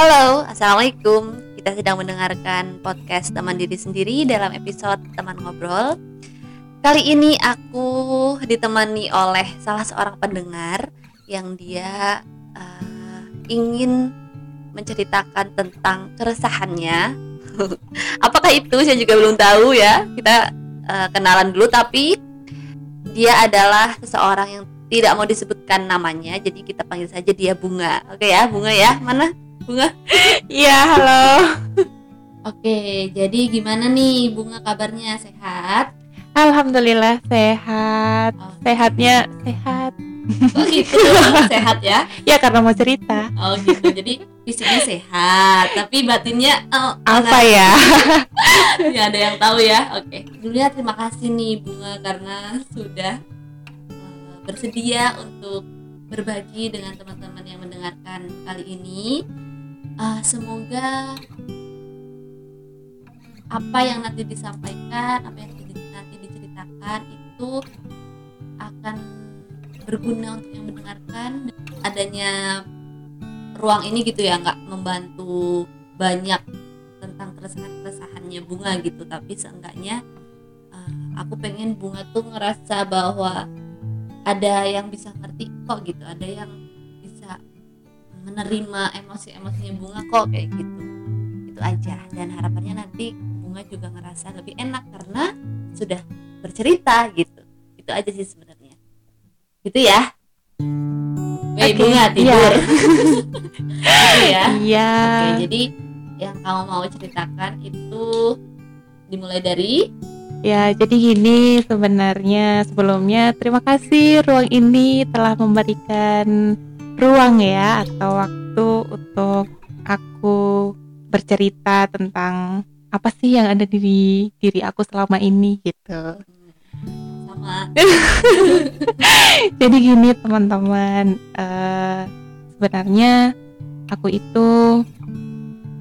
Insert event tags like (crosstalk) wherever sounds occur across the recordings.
Halo, Assalamualaikum. Kita sedang mendengarkan podcast teman diri sendiri dalam episode teman ngobrol. Kali ini aku ditemani oleh salah seorang pendengar Yang dia uh, ingin menceritakan tentang keresahannya. (laughs) Apakah itu? Saya juga belum tahu ya. Kita uh, kenalan dulu tapi dia adalah seseorang yang tidak mau disebutkan namanya jadi kita panggil saja dia bunga. Oke ya bunga ya. Mana Bunga. Iya, halo. Oke, jadi gimana nih Bunga kabarnya? Sehat? Alhamdulillah sehat. Oh. Sehatnya sehat. Oh gitu, sehat ya? Ya karena mau cerita. Oh gitu, jadi fisiknya sehat, tapi batinnya oh, apa ya? (laughs) ya ada yang tahu ya. Oke, dulunya terima kasih nih Bunga karena sudah uh, bersedia untuk berbagi dengan teman-teman yang mendengarkan kali ini uh, semoga apa yang nanti disampaikan apa yang nanti diceritakan itu akan berguna untuk yang mendengarkan adanya ruang ini gitu ya nggak membantu banyak tentang keresahan-keresahannya bunga gitu. Tapi seenggaknya uh, aku pengen bunga tuh ngerasa bahwa ada yang bisa ngerti kok gitu ada yang menerima emosi-emosinya bunga kok kayak gitu. Itu aja. Dan harapannya nanti bunga juga ngerasa lebih enak karena sudah bercerita gitu. Itu aja sih sebenarnya. Gitu ya. Wei, okay, bunga iya. tidur. (laughs) Gitu ya. Iya. Oke jadi yang kamu mau ceritakan itu dimulai dari? Ya, jadi gini sebenarnya sebelumnya terima kasih ruang ini telah memberikan ruang ya atau waktu untuk aku bercerita tentang apa sih yang ada di diri aku selama ini gitu. Sama. (laughs) Jadi gini teman-teman, uh, sebenarnya aku itu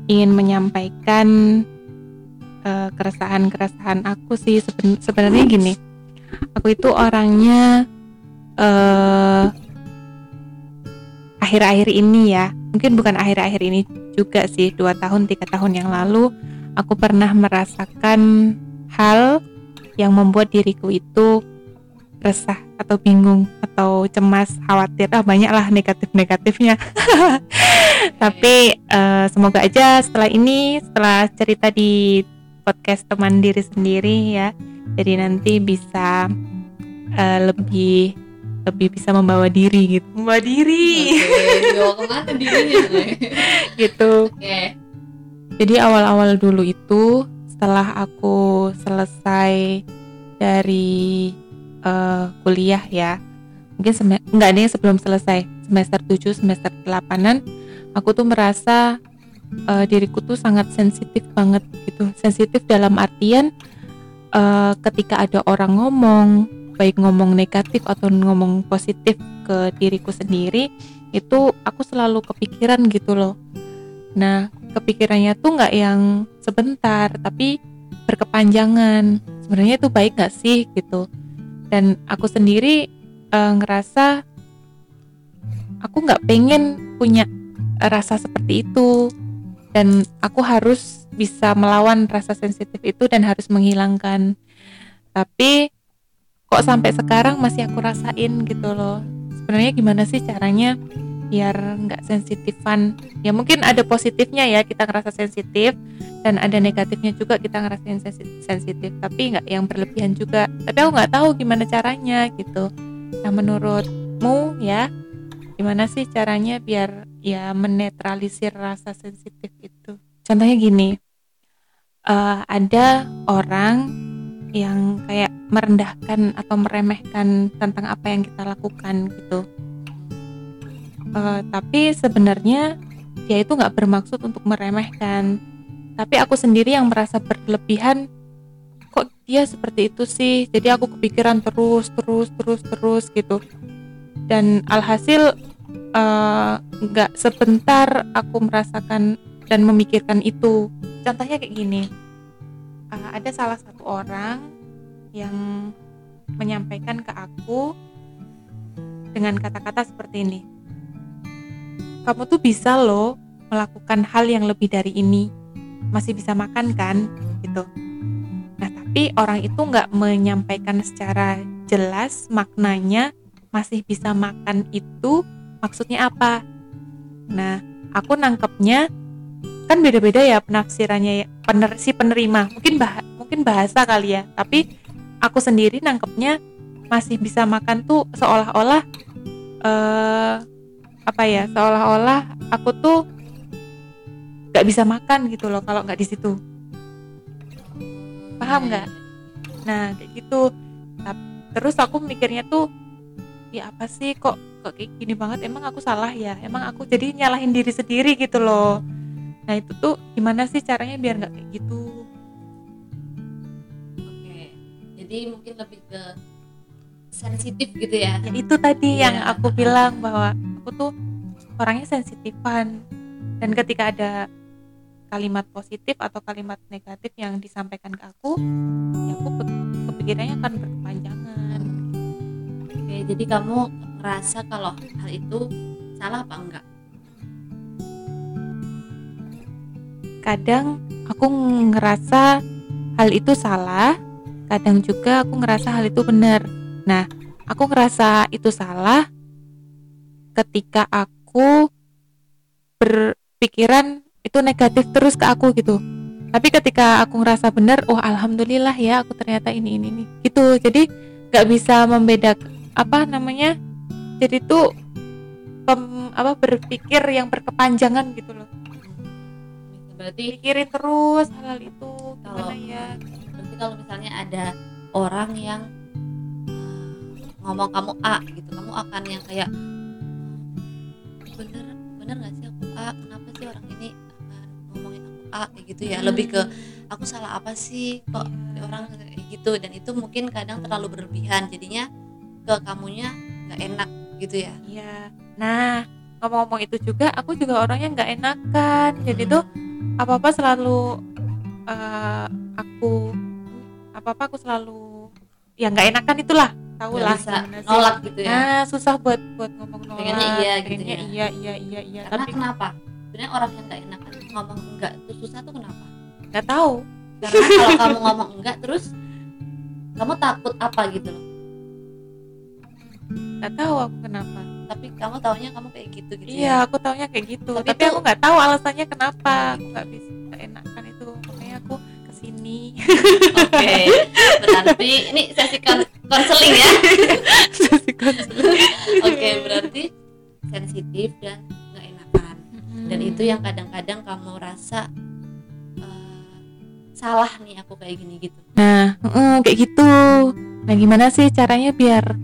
ingin menyampaikan uh, keresahan-keresahan aku sih Seben sebenarnya gini. Aku itu orangnya uh, akhir-akhir ini ya. Mungkin bukan akhir-akhir ini juga sih dua tahun tiga tahun yang lalu aku pernah merasakan hal yang membuat diriku itu resah atau bingung atau cemas khawatir. Ah banyak lah negatif-negatifnya. (laughs) Tapi uh, semoga aja setelah ini setelah cerita di podcast teman diri sendiri ya jadi nanti bisa uh, lebih lebih bisa membawa diri gitu. Membawa diri. Okay, bawa ke mana dirinya (laughs) gitu. Okay. jadi awal-awal dulu itu setelah aku selesai dari uh, kuliah ya mungkin sem- nggak nih sebelum selesai semester 7 semester 8an aku tuh merasa uh, diriku tuh sangat sensitif banget gitu. Sensitif dalam artian uh, ketika ada orang ngomong baik ngomong negatif atau ngomong positif ke diriku sendiri itu aku selalu kepikiran gitu loh. Nah kepikirannya tuh nggak yang sebentar tapi berkepanjangan. Sebenarnya itu baik nggak sih gitu. Dan aku sendiri e, ngerasa aku nggak pengen punya rasa seperti itu. Dan aku harus bisa melawan rasa sensitif itu dan harus menghilangkan. Tapi kok sampai sekarang masih aku rasain gitu loh. Sebenarnya gimana sih caranya biar nggak sensitifan? Ya mungkin ada positifnya ya kita ngerasa sensitif dan ada negatifnya juga kita ngerasain sensitif tapi nggak yang berlebihan juga. Tapi aku nggak tahu gimana caranya gitu. Nah menurutmu ya gimana sih caranya biar ya menetralisir rasa sensitif itu? Contohnya gini uh, ada orang yang kayak merendahkan atau meremehkan tentang apa yang kita lakukan gitu. Uh, tapi sebenarnya dia itu nggak bermaksud untuk meremehkan. Tapi aku sendiri yang merasa berlebihan kok dia seperti itu sih? Jadi aku kepikiran terus terus terus terus gitu. Dan alhasil eh, nggak uh, sebentar aku merasakan dan memikirkan itu. Contohnya kayak gini uh, ada salah satu orang yang menyampaikan ke aku dengan kata-kata seperti ini. Kamu tuh bisa loh melakukan hal yang lebih dari ini. Masih bisa makan kan? Gitu. Nah tapi orang itu nggak menyampaikan secara jelas maknanya masih bisa makan itu maksudnya apa. Nah aku nangkepnya kan beda-beda ya penafsirannya ya, pener, si penerima. Mungkin bah mungkin bahasa kali ya tapi aku sendiri nangkepnya masih bisa makan tuh seolah-olah uh, apa ya seolah-olah aku tuh nggak bisa makan gitu loh kalau nggak di situ. Paham nggak? Nah kayak gitu. Terus aku mikirnya tuh ya apa sih kok kok kayak gini banget? Emang aku salah ya? Emang aku jadi nyalahin diri sendiri gitu loh nah itu tuh gimana sih caranya biar nggak kayak gitu? Oke jadi mungkin lebih ke sensitif gitu ya, ya itu tadi ya. yang aku bilang bahwa aku tuh orangnya sensitifan. Dan ketika ada kalimat positif atau kalimat negatif yang disampaikan ke aku ya aku kepikirannya akan berkepanjangan. Oke jadi kamu ngerasa kalau hal itu salah apa enggak kadang aku ngerasa hal itu salah kadang juga aku ngerasa hal itu benar. Nah aku ngerasa itu salah ketika aku berpikiran itu negatif terus ke aku gitu. Tapi ketika aku ngerasa benar oh alhamdulillah ya aku ternyata ini ini ini gitu. Jadi nggak bisa membedakan apa namanya jadi tuh pem, apa berpikir yang berkepanjangan gitu loh berarti pikirin terus hal, -hal itu kalau ya? berarti kalau misalnya ada orang yang ngomong kamu A gitu kamu akan yang kayak bener bener gak sih aku A? Kenapa sih orang ini A? Kayak gitu ya. Hmm. lebih ke aku salah apa sih? Kok orang kayak gitu? Dan itu mungkin kadang terlalu berlebihan jadinya ke kamunya nggak enak gitu ya. Iya. Nah ngomong-ngomong itu juga aku juga orangnya nggak enakan. Jadi tuh apa apa selalu uh, aku apa apa aku selalu ya nggak enakan itulah tahu lah nolak gitu ya. Nah susah buat buat ngomong nolak pengennya iya gitu ya. iya iya iya iya. Karena tapi kenapa? Sebenarnya orang yang nggak enakan ngomong enggak itu susah tuh kenapa? Nggak tahu. Karena kalau kamu ngomong enggak terus kamu takut apa gitu? Loh nggak tahu aku kenapa tapi kamu taunya kamu kayak gitu gitu iya ya? aku taunya kayak gitu. Tapi, tapi itu... aku nggak tahu alasannya kenapa. Aku nggak bisa enakan itu. Makanya aku ke sini. Oke okay. berarti ini sesi konseling ya. (laughs) Sesi konseling. Oke okay, berarti sensitif dan dan itu yang kadang-kadang kamu rasa uh, salah nih aku kayak gini gitu. Nah uh, kayak gitu. Nah gimana sih caranya biar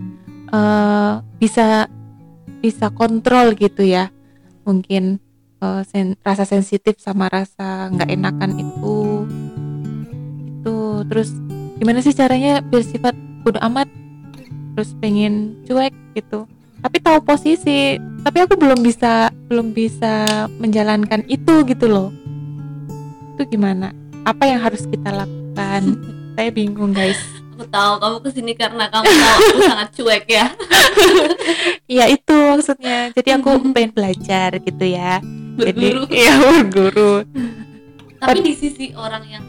uh, bisa bisa kontrol gitu ya. Mungkin uh, sen rasa sensitif sama rasa nggak enakan itu. Itu terus gimana sih caranya biar sifat bodo amat? Terus pengen cuek gitu. Tapi tahu posisi tapi aku belum bisa belum bisa menjalankan itu gitu loh. Itu gimana? Apa yang harus kita lakukan? (laughs) Saya bingung guys aku tahu kamu ke sini karena kamu tahu aku sangat cuek ya. (laughs) Iya itu maksudnya. Jadi aku pengen belajar gitu ya. Berguru. jadi (laughs) iya berguru. Tapi di sisi orang yang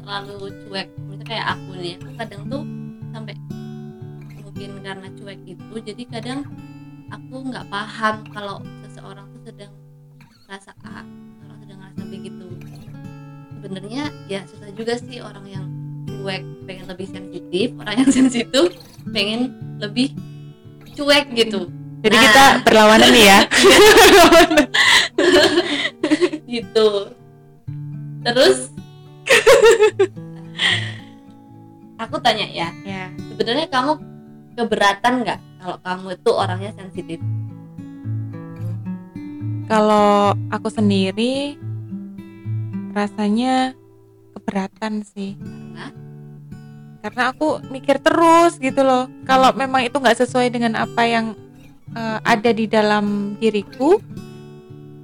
terlalu cuek misalnya kayak aku nih aku kadang tuh sampai mungkin karena cuek itu jadi kadang aku nggak paham kalau seseorang tuh sedang rasa A orang sedang rasa B gitu. Sebenarnya ya susah juga sih orang yang cuek pengen lebih sensitif orang yang (laughs) sensitif pengen lebih cuek gitu jadi nah. kita berlawanan nih ya (laughs) gitu terus (laughs) aku tanya ya, ya. sebenarnya kamu keberatan nggak kalau kamu itu orangnya sensitif? Kalau aku sendiri rasanya keberatan sih. Karena? Aku mikir terus gitu loh. Kalau memang itu nggak sesuai dengan apa yang uh, ada di dalam diriku,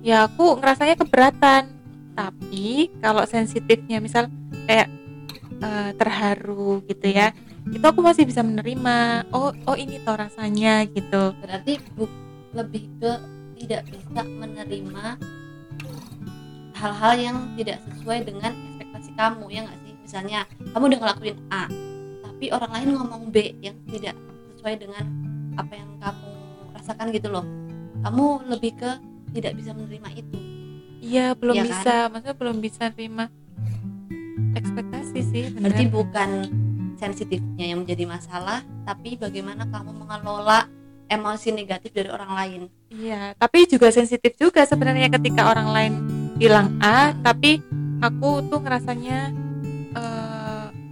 ya aku ngerasanya keberatan. Tapi kalau sensitifnya misal kayak uh, terharu gitu ya, itu aku masih bisa menerima oh oh ini toh rasanya gitu berarti bu, lebih ke tidak bisa menerima hal-hal yang tidak sesuai dengan ekspektasi kamu ya nggak sih misalnya kamu udah ngelakuin A tapi orang lain ngomong B yang tidak sesuai dengan apa yang kamu rasakan gitu loh kamu lebih ke tidak bisa menerima itu iya belum kan? bisa maksudnya belum bisa terima ekspektasi sih bener. berarti bukan sensitifnya yang menjadi masalah tapi bagaimana kamu mengelola emosi negatif dari orang lain Iya, tapi juga sensitif juga sebenarnya ketika orang lain bilang A, tapi aku tuh ngerasanya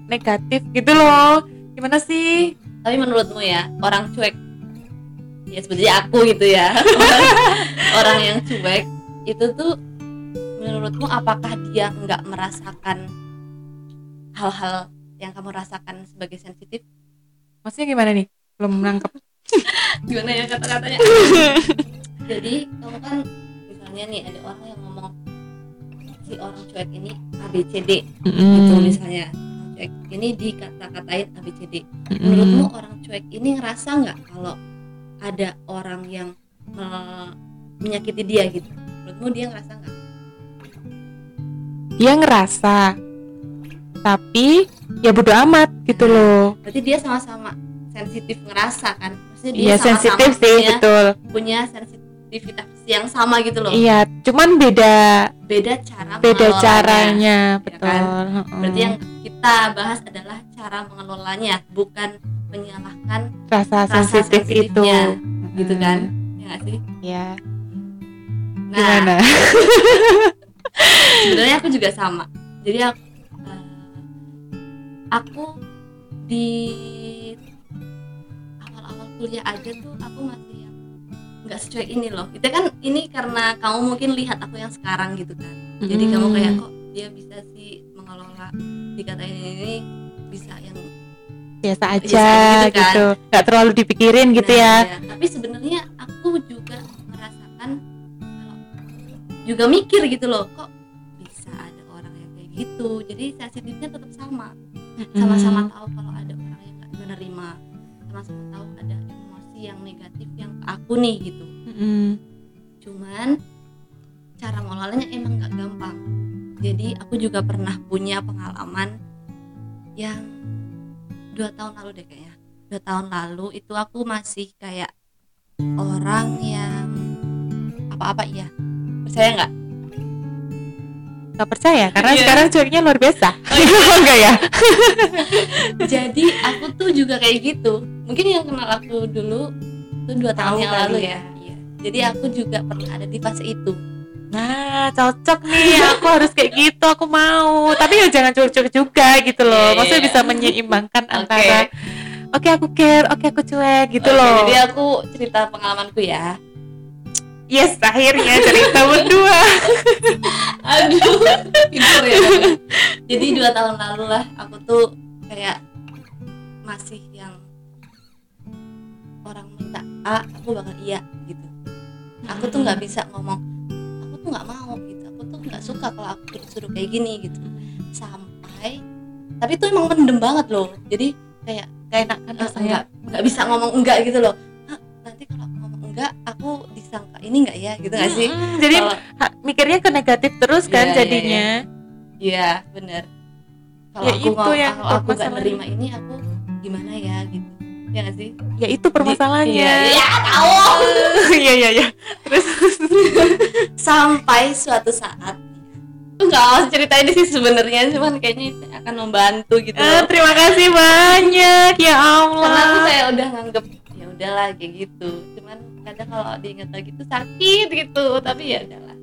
negatif gitu loh. Gimana sih? tapi menurutmu ya orang cuek ya seperti aku gitu ya orang, (laughs) orang yang cuek itu tuh menurutmu apakah dia nggak merasakan hal-hal yang kamu rasakan sebagai sensitif Maksudnya gimana nih? Belum nangkep. (laughs) gimana ya kata-katanya (laughs) jadi kamu kan misalnya nih ada orang yang ngomong si orang cuek ini ABCD gitu misalnya cuek ini dikata-katain ABCD menurutmu orang cuek ini ngerasa nggak kalau ada orang yang me- menyakiti dia gitu menurutmu dia ngerasa nggak Dia ngerasa, tapi ya bodo amat gitu loh. berarti dia sama-sama sensitif ngerasa kan maksudnya dia Iya sama-sama sensitif sih punya, betul. punya sensitivitas yang sama gitu loh Iya, cuman beda beda cara beda caranya, ya betul. kan? Berarti yang kita bahas adalah cara mengelolanya bukan menyalahkan rasa, rasa sensitif itu, gitu kan? Mm, ya nggak sih? Ya, nah gimana? (laughs) sebenarnya aku juga sama. Jadi aku eh, aku di awal-awal kuliah aja tuh aku masih yang nggak sesuai ini loh. Itu kan ini karena kamu mungkin lihat aku yang sekarang gitu kan. Jadi kamu kayak kok dia bisa sih mengelola dikatain ini bisa yang biasa aja Biasa gitu kan. gitu, nggak terlalu dipikirin gitu Nah, ya. iya. tapi sebenarnya aku juga merasakan kalau juga mikir gitu loh kok bisa ada orang yang kayak gitu jadi sensitifnya tetap sama sama-sama tahu kalau ada orang yang gak menerima sama-sama tahu ada emosi yang negatif yang ke aku nih gitu Mm-mm. cuman cara mengelolanya emang gak gampang jadi aku juga pernah punya pengalaman yang dua tahun lalu deh kayaknya dua tahun lalu itu aku masih kayak orang yang apa-apa iya percaya nggak nggak percaya karena Iya. sekarang cueknya luar biasa (laughs) Oh, iya. enggak ya (laughs) jadi aku tuh juga kayak gitu mungkin yang kenal aku dulu itu dua tahun Tahu yang lalu ya. ya Iya. jadi aku juga pernah ada di fase itu nah cocok nih aku harus kayak gitu aku mau. Tapi ya jangan cuek-cuek juga gitu loh. Iya, maksudnya bisa menyeimbangkan Oke. antara oke aku care oke aku cuek gitu Oke, loh. jadi aku cerita pengalamanku ya. Yes akhirnya cerita berdua. (laughs) Aduh tidur ya. Jadi dua tahun lalu lah aku tuh kayak masih yang orang minta A aku bakal iya gitu. Aku tuh nggak bisa ngomong aku nggak mau gitu. Aku tuh nggak suka kalau aku disuruh kayak gini gitu. Sampai tapi itu emang mendem banget loh. Jadi kayak kayak enak kan enggak nggak bisa ngomong enggak gitu loh. "Hah, nanti kalau aku ngomong enggak aku disangka ini enggak ya? Gitu nggak sih? Mm-mm, jadi ha- mikirnya ke negatif terus kan Iya, iya, jadinya. Iya bener. Kalau Ya, aku itu ngomong, yang kalau aku gak masalahnya. nerima ini aku gimana ya gitu Ya gak sih? ya itu permasalahannya. Iya, iya tahu. (laughs) Iya iya iya. Terus Sampai suatu saat Aku gak mau cerita ini sih sebenarnya Cuman kayaknya itu akan membantu gitu Eh, terima kasih banyak ya Allah. Karena aku kayak udah nganggep ya udahlah kayak gitu. Cuman kadang kalau diingat lagi tuh sakit gitu Tapi ya udahlah.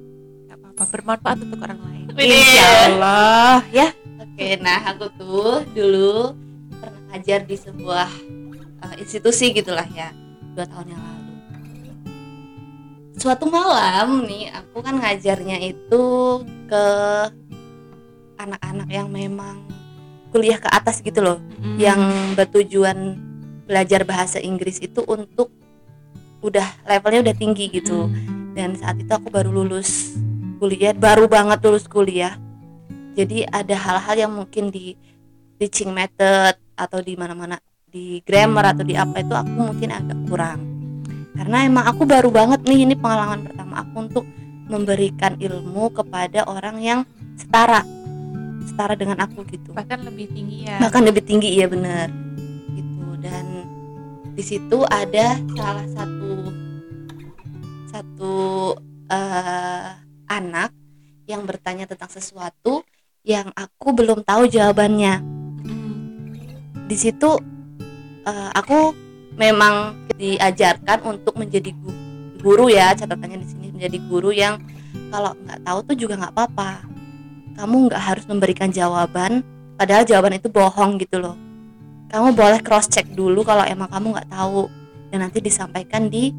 Gak apa-apa bermanfaat untuk orang lain. Insya Allah ya. Oke, nah aku tuh dulu pernah ngajar di sebuah uh, institusi gitulah ya dua tahun yang lalu. Suatu malam nih, aku kan ngajarnya itu ke anak-anak yang memang kuliah ke atas gitu loh, yang bertujuan belajar bahasa Inggris itu untuk udah levelnya udah tinggi gitu. Dan saat itu aku baru lulus kuliah baru banget lulus kuliah. Jadi ada hal-hal yang mungkin di teaching method atau di mana-mana di grammar atau di apa itu aku mungkin agak kurang. Karena emang aku baru banget nih ini pengalaman pertama aku untuk memberikan ilmu kepada orang yang setara setara dengan aku gitu. Bahkan lebih tinggi ya. Bahkan lebih tinggi iya bener gitu dan di situ ada salah satu satu eh, anak yang bertanya tentang sesuatu yang aku belum tahu jawabannya. Mm. di situ eh, aku memang diajarkan untuk menjadi gu- guru ya catatannya di sini menjadi guru yang kalau nggak tahu tuh juga nggak apa-apa kamu nggak harus memberikan jawaban padahal jawaban itu bohong gitu loh kamu boleh cross check dulu kalau emang kamu nggak tahu dan nanti disampaikan di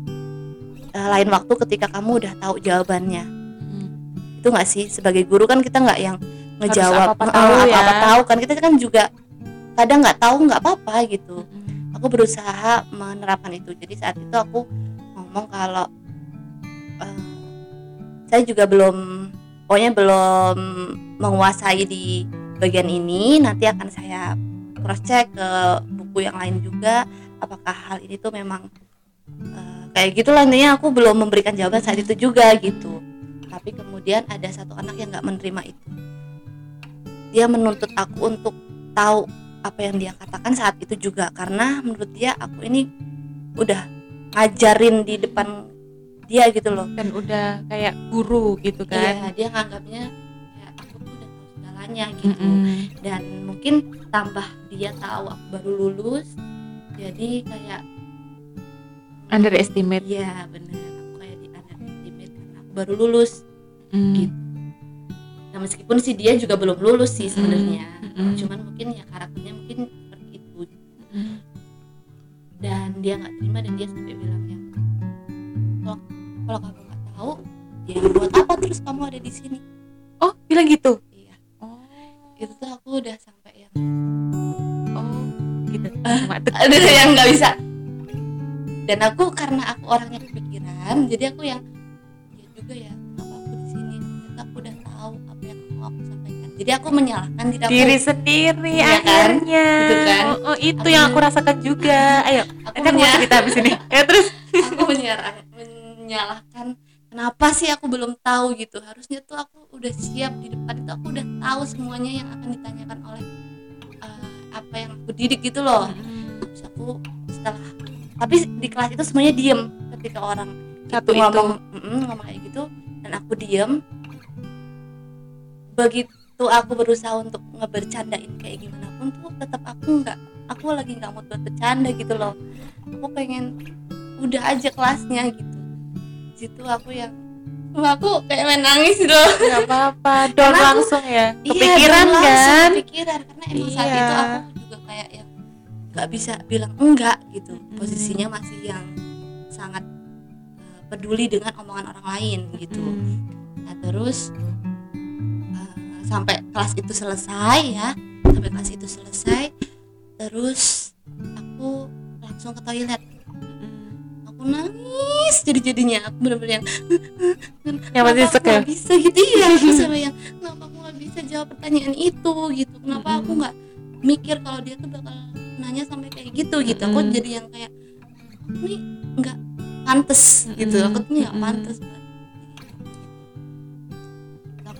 eh, lain waktu ketika kamu udah tahu jawabannya Mm. itu nggak sih sebagai guru kan kita nggak yang ngejawab apa-apa "Eh, tahu ya." tahu kan kita kan juga kadang nggak tahu nggak apa-apa gitu Mm. Aku berusaha menerapkan itu. Jadi saat itu aku ngomong kalau eh, saya juga belum pokoknya belum menguasai di bagian ini. Nanti akan saya cross check ke buku yang lain juga apakah hal ini tuh memang eh, kayak gitulah. Intinya aku belum memberikan jawaban saat itu juga gitu. Tapi kemudian ada satu anak yang nggak menerima itu. Dia menuntut aku untuk tahu apa yang dia katakan saat itu juga karena menurut dia aku ini udah ngajarin di depan dia gitu loh dan udah kayak guru gitu iya kan dia nganggapnya ya aku tuh udah tahu segalanya gitu Mm-mm. dan mungkin tambah dia tahu aku baru lulus jadi kayak underestimate iya bener aku kayak di underestimate karena aku baru lulus Mm. Gitu. Nah meskipun sih dia juga belum lulus sih sebenarnya. Mm-mm. cuman mungkin ya karakternya mungkin seperti itu. Mm. dan dia nggak terima dan dia sampai bilang ya kalau kalau kamu nggak tahu ya buat apa terus kamu ada di sini? Oh bilang gitu? Iya. Oh. Itu tuh aku udah sampai yang oh gitu. (laughs) Tek- ada yang nggak bisa. Dan aku karena aku orangnya kepikiran jadi aku yang jadi aku menyalahkan diri aku. Diri sendiri kan? akhirnya. Gitu kan? oh, oh, itu Aku- yang aku rasakan juga. Ayo aku, nanti aku mau cerita abis ini. Ya terus. Aku menyerah, menyalahkan. Kenapa sih aku belum tahu gitu? Harusnya tuh aku udah siap di depan itu. Aku udah tahu semuanya yang akan ditanyakan oleh eh, apa yang aku didik gitu loh. Terus aku setelah tapi di kelas itu semuanya diem ketika orang Satu itu itu. ngomong mm, ngomong kayak gitu. Dan aku diem. Begitu aku berusaha untuk ngebercandain kayak gimana pun tuh tetap aku nggak aku lagi nggak mau buat bercanda gitu loh. Aku pengen udah aja kelasnya gitu. Situ aku yang aku kayak main nangis loh. Nggak apa-apa (laughs) aku- langsung ya. Iya, kepikiran langsung kan? kepikiran karena emang saat Iya. itu aku juga kayak yang nggak bisa bilang enggak gitu. Mm. posisinya masih yang sangat eh, peduli dengan omongan orang lain gitu. Hmm. nah terus sampai kelas itu selesai ya. Sampai kelas itu selesai terus aku langsung ke toilet. Hmm. aku nangis jadi jadinya aku bener-bener yang yang aku ya nggak bisa? Gitu. Aku (laughs) sama yang kenapa aku nggak bisa? Jawab pertanyaan itu gitu. Kenapa aku Mm-mm. nggak mikir kalau dia tuh bakal nanya sampai kayak gitu? Gitu. Aku Mm-mm. jadi yang kayak ini nggak pantas. Gitu. Aku tuh nggak pantas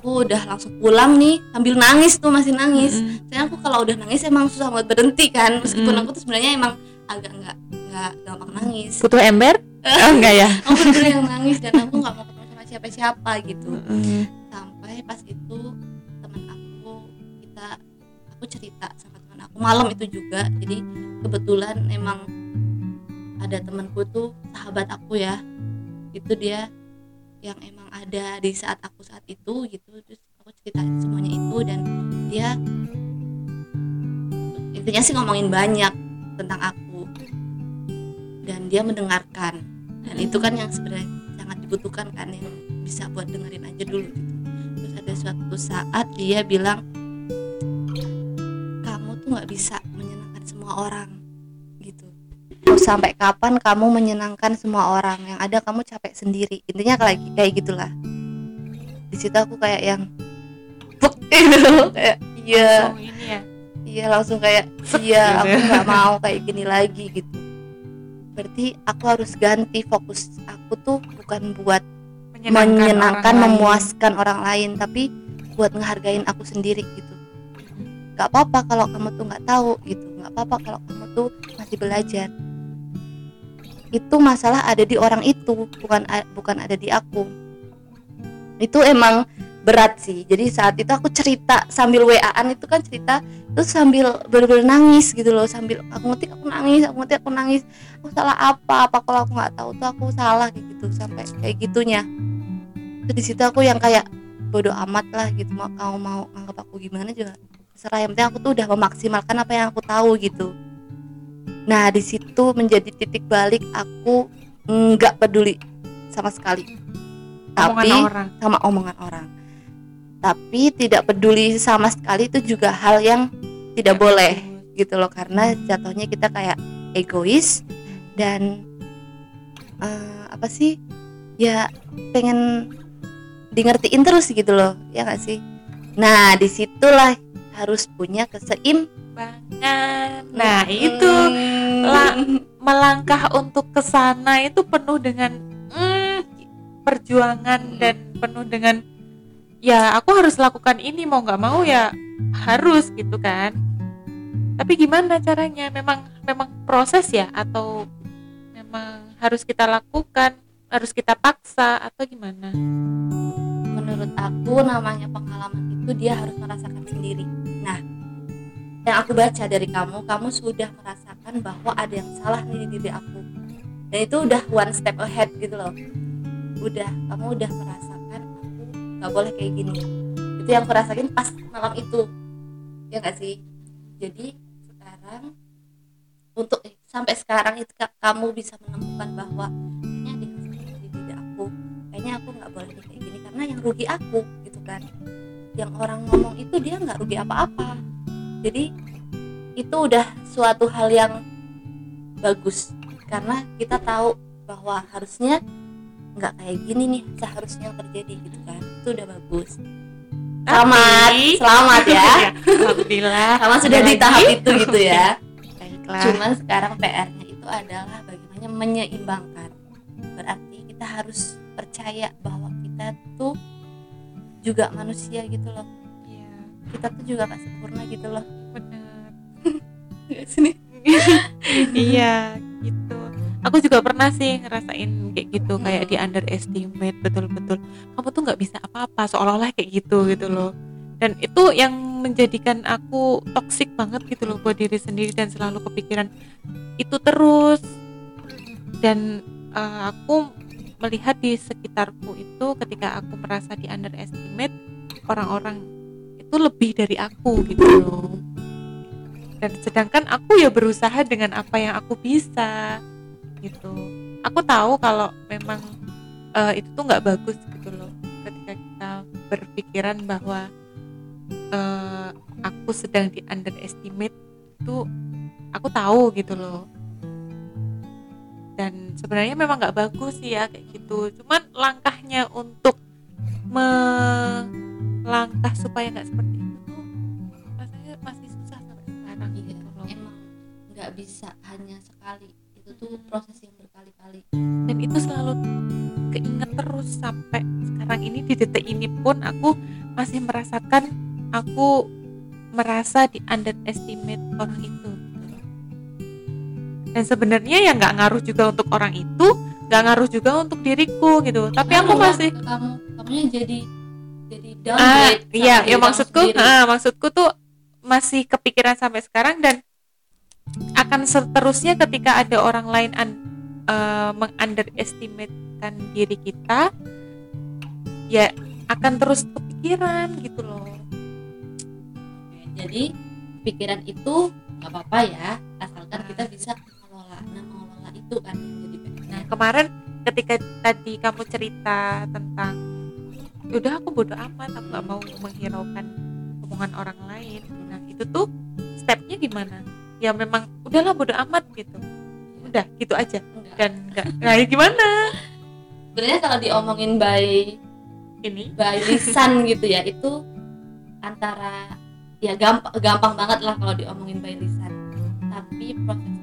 aku udah langsung pulang nih sambil nangis tuh masih nangis. Mm-mm. saya aku kalau udah nangis emang susah banget berhenti kan. Meskipun Mm. aku tuh sebenarnya emang agak nggak nggak gampang nangis. Butuh ember? (laughs) Oh enggak ya? Aku bener yang nangis dan aku nggak mau ketemu sama siapa-siapa gitu. Mm. sampai pas itu teman aku kita aku cerita sama teman aku malam itu juga. Jadi kebetulan emang ada temanku tuh sahabat aku ya. Itu dia yang emang ada di saat aku saat itu gitu. Terus aku ceritain semuanya itu dan dia intinya sih ngomongin banyak tentang aku. Dan dia mendengarkan. Dan itu kan yang sebenarnya sangat dibutuhkan kan yang bisa buat dengerin aja dulu gitu. Terus ada suatu saat dia bilang kamu tuh nggak bisa menyenangkan semua orang mau sampai kapan kamu menyenangkan semua orang? Yang ada kamu capek sendiri. Intinya kayak kayak gitulah. Di situ aku kayak yang buk (laughs) gitu kayak iya. Ya? Iya langsung kayak iya aku nggak (laughs) mau kayak gini lagi gitu. Berarti aku harus ganti fokus aku tuh bukan buat menyenangkan, menyenangkan orang lain. memuaskan orang lain tapi buat ngehargain aku sendiri gitu. Nggak apa-apa kalau kamu tuh nggak tahu gitu. Nggak apa-apa kalau kamu tuh masih belajar itu masalah ada di orang itu bukan bukan ada di aku. Itu emang berat sih. Jadi saat itu aku cerita sambil waan itu kan cerita terus sambil bener-bener nangis gitu loh sambil aku ngetik aku nangis aku ngetik aku nangis. Aku salah apa? Apa kalau aku nggak tahu tuh aku salah kayak gitu sampai kayak gitunya. Terus di situ aku yang kayak bodoh amat lah gitu mau kamu mau nganggap aku gimana juga. Serah yang penting aku tuh udah memaksimalkan apa yang aku tahu gitu nah di situ menjadi titik balik aku nggak peduli sama sekali. Omongan tapi orang. sama omongan orang. Tapi tidak peduli sama sekali itu juga hal yang tidak boleh gitu loh karena jatuhnya kita kayak egois dan eh, apa sih ya pengen di ngertiin terus gitu loh ya gak sih? Nah di situlah harus punya keseim banget nah itu lah. melangkah untuk ke sana itu penuh dengan mm, perjuangan dan penuh dengan ya aku harus lakukan ini mau nggak mau ya harus gitu kan. Tapi gimana caranya? Memang memang proses ya? Atau memang harus kita lakukan harus kita paksa atau gimana menurut aku namanya pengalaman itu dia harus merasakan sendiri. Nah yang aku baca dari kamu kamu sudah merasakan bahwa ada yang salah nih di diri aku. Dan itu udah one step ahead gitu loh. Udah kamu udah merasakan aku nggak boleh kayak gini. Itu yang aku pas malam itu. Ya nggak sih? Jadi sekarang untuk eh, sampai sekarang itu ka- kamu bisa menemukan bahwa kayaknya di diri aku. Kayaknya aku nggak boleh kayak karena yang rugi aku gitu kan. Yang orang ngomong itu dia nggak rugi apa-apa. Jadi itu udah suatu hal yang bagus. Karena kita tahu bahwa harusnya nggak kayak gini nih seharusnya yang terjadi gitu kan. Itu udah bagus. Selamat. Tapi- selamat ya. (laughs) Alhamdulillah. Sama sudah di tahap itu gitu ya. Baiklah. Cuman sekarang PR-nya itu adalah bagaimana menyeimbangkan. Berarti kita harus percaya bahwa kita tuh juga manusia gitu loh. Iya, kita tuh juga gak sempurna gitu loh. Benar sini (laughs) iya gitu. Aku juga pernah sih ngerasain kayak gitu kayak di underestimate betul-betul. Kamu tuh nggak bisa apa-apa seolah-olah kayak gitu gitu loh. Dan itu yang menjadikan aku toksik banget gitu loh buat diri sendiri dan selalu kepikiran itu terus. Dan eh, aku melihat di sekitarku itu ketika aku merasa di underestimate orang-orang itu lebih dari aku gitu loh. Dan sedangkan aku ya berusaha dengan apa yang aku bisa gitu. Aku tahu kalau memang eh, itu tuh nggak bagus gitu loh. Ketika kita berpikiran bahwa eh, aku sedang di underestimate itu aku tahu gitu loh dan sebenarnya memang nggak bagus sih ya kayak gitu. Cuman langkahnya untuk melangkah supaya nggak seperti itu rasanya masih susah sampai sekarang Iya, gitu loh. emang nggak bisa hanya sekali. Itu tuh proses yang berkali-kali. Dan itu selalu keinget terus sampai sekarang ini di detik ini pun aku masih merasakan aku merasa di underestimate orang itu. Dan sebenarnya ya nggak ngaruh juga untuk orang itu nggak ngaruh juga untuk diriku gitu. Tapi aku masih kamu. Kamunya jadi jadi ah downgrade sama iya ya maksudku ah, maksudku tuh masih kepikiran sampai sekarang dan akan seterusnya ketika ada orang lain un, eh, mengunderestimatekan diri kita ya akan terus kepikiran gitu loh. Jadi pikiran itu nggak apa-apa ya asalkan kita bisa itu kan. Jadi nah kemarin ketika tadi kamu cerita tentang udah aku bodo amat aku nggak mau menghiraukan omongan orang lain. Nah itu tuh stepnya gimana? Ya memang udahlah bodo amat gitu. Udah gitu aja. Enggak. dan nggak nah ya gimana? Sebenarnya kalau diomongin by ini? by lisan gitu ya itu antara ya gampang gampang banget lah kalau diomongin by lisan. Tapi sebenarnya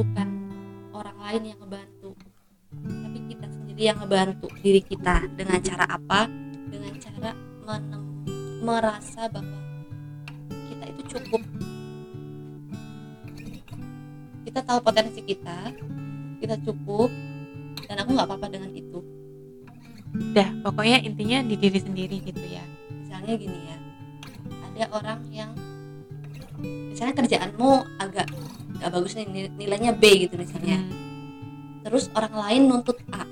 bukan orang lain yang ngebantu tapi kita dia ngebantu diri kita dengan cara apa? Dengan cara menem, merasa bahwa kita itu cukup. Kita tahu potensi kita kita cukup dan aku nggak apa-apa dengan itu. Udah pokoknya intinya di diri sendiri gitu ya. Misalnya gini ya ada orang yang misalnya kerjaanmu agak nggak bagus nih nilainya B gitu misalnya. Hmm, terus orang lain nuntut A.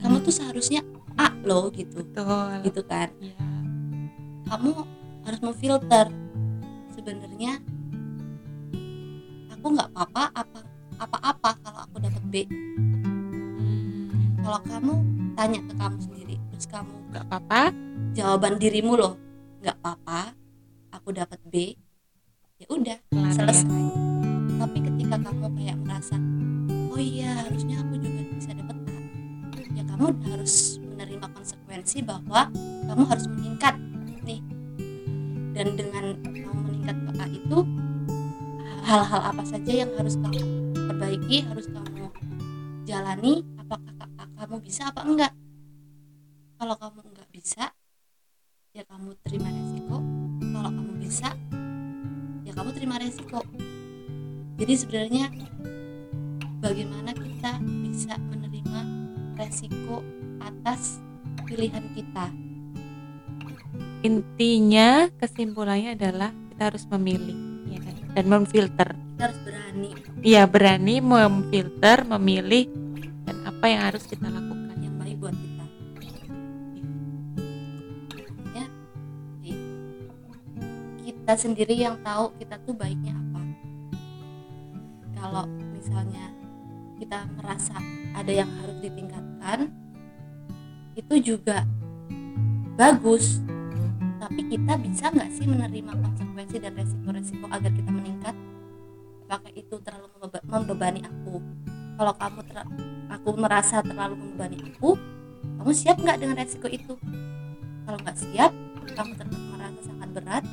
Kamu tuh seharusnya A loh gitu. Betul. Gitu kan. Ya kamu harus memfilter. Sebenarnya aku nggak apa-apa apa apa-apa kalau aku dapat B. Hmm, kalau kamu tanya ke kamu sendiri terus kamu nggak apa-apa? jawaban dirimu loh nggak apa-apa aku dapat B ya udah ya. selesai tapi ketika kamu kayak merasa oh iya harusnya aku juga bisa dapat A ya kamu harus menerima konsekuensi bahwa kamu harus meningkat nih. Dan dengan kamu meningkat ke A itu hal-hal apa saja yang harus kamu perbaiki harus kamu jalani apakah ka- kamu bisa apa enggak? Kalau kamu enggak bisa ya kamu terima resiko. Kalau kamu bisa ya kamu terima resiko jadi sebenarnya bagaimana kita bisa menerima resiko atas pilihan kita? Intinya kesimpulannya adalah kita harus memilih ya kan? dan memfilter. Kita harus berani. Iya berani memfilter memilih dan apa yang harus kita lakukan. Yang baik buat kita. Ya. Kita sendiri yang tahu kita tuh baiknya apa kalau misalnya kita merasa ada yang harus ditingkatkan itu juga bagus. Tapi kita bisa nggak sih menerima konsekuensi dan resiko-resiko agar kita meningkat? Apakah itu terlalu membeba- membebani aku? Kalau kamu ter- aku merasa terlalu membebani aku kamu siap nggak dengan resiko itu? Kalau nggak siap kamu tetap merasa sangat berat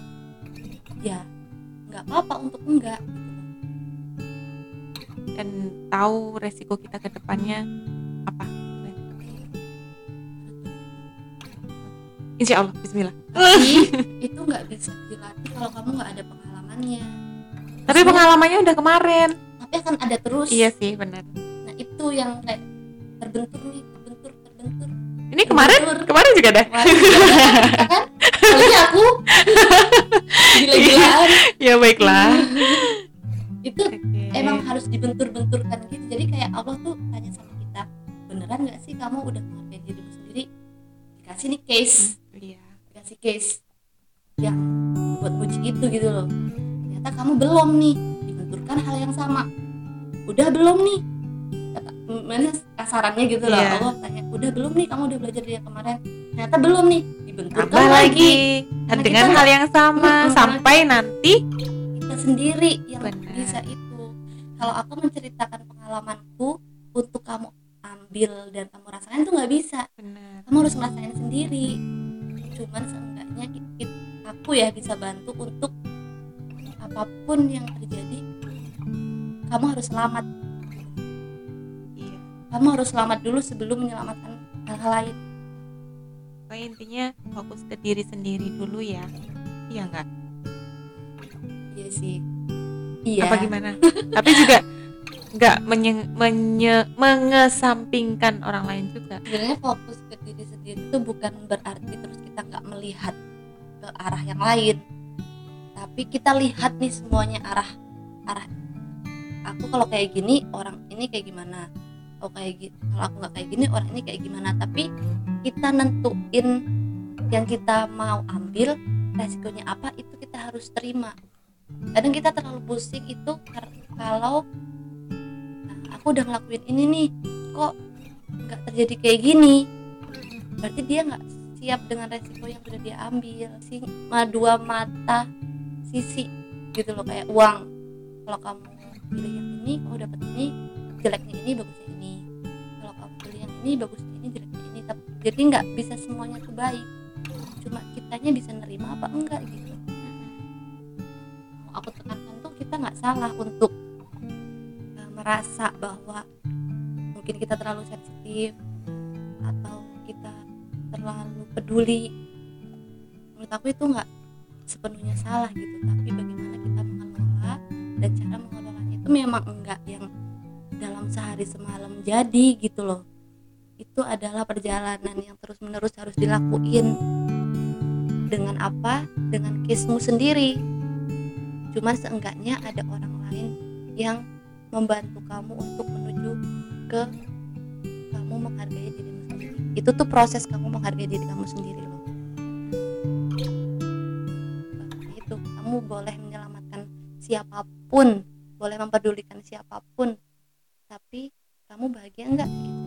ya nggak apa-apa untuk enggak gitu. Dan tahu resiko kita ke depannya apa. Insya Allah Bismillah. Tapi (laughs) itu nggak bisa dilatih kalau kamu nggak ada pengalamannya. Tapi pengalamannya udah kemarin. Tapi akan ada terus. Iya sih benar. Nah itu yang kayak terbentur nih terbentur terbentur. Ini kemarin? Terbentur. kemarin juga ada? Kemarin juga ada, kan? Kali aku (laughs) gila-gilaan ya baiklah (laughs) itu Oke. emang harus dibentur-benturkan gitu. Jadi kayak Allah tuh tanya sama kita beneran nggak sih kamu udah menghargai dirimu sendiri? Dikasih nih case. Iya. Dikasih case. Yang buat uji itu gitu loh. Ternyata kamu belum nih dibenturkan hal yang sama. Udah belum nih. Kata mana kasarannya gitu loh. Iya. Allah tanya udah belum nih kamu udah belajar dari yang kemarin? Ternyata belum nih dibenturkan tambah lagi. lagi. Dengan hal yang sama. Sampai nanti sendiri yang Benar. bisa itu. Kalau aku menceritakan pengalamanku untuk kamu ambil dan kamu rasakan itu nggak bisa. Benar. Kamu harus ngerasain sendiri. Cuman seenggaknya aku ya bisa bantu untuk apa pun yang terjadi kamu harus selamat. Iya. Kamu harus selamat dulu sebelum menyelamatkan hal-hal lain. Pokoknya intinya fokus ke diri sendiri dulu ya. Iya enggak iya sih. Iya. Apa gimana? (laughs) Tapi juga nggak menye- menye- mengesampingkan orang lain juga. Sebenarnya fokus ke diri sendiri itu bukan berarti terus kita nggak melihat ke arah yang lain. Tapi kita lihat nih semuanya arah arah aku kalau kayak gini orang ini kayak gimana? Oh kayak gitu kalau aku nggak kayak gini orang ini kayak gimana? Tapi kita nentuin yang kita mau ambil resikonya apa itu kita harus terima kadang kita terlalu pusing itu kalau nah, aku udah ngelakuin ini nih kok nggak terjadi kayak gini? Berarti dia nggak siap dengan resiko yang sudah dia ambil si dua mata sisi gitu loh kayak uang. Kalau kamu pilih yang ini kamu dapat ini jeleknya ini bagusnya ini. Kalau kamu pilih yang ini bagusnya ini jeleknya ini. Tapi- jadi nggak bisa semuanya tuh cuma kitanya bisa nerima apa enggak gitu mau aku tekankan tuh kita nggak salah untuk uh, merasa bahwa mungkin kita terlalu sensitif terlalu peduli. Menurut aku itu nggak sepenuhnya salah gitu tapi bagaimana kita mengelola dan cara mengelolanya itu memang enggak yang dalam sehari semalam jadi gitu loh. Itu adalah perjalanan yang terus menerus harus dilakuin. Dengan apa? Dengan kismu sendiri cuma seenggaknya ada orang lain yang membantu kamu untuk menuju ke kamu menghargai dirimu sendiri. Itu tuh proses kamu menghargai diri kamu sendiri loh. Itu kamu boleh menyelamatkan siapa pun boleh memperdulikan siapa pun tapi kamu bahagia enggak gitu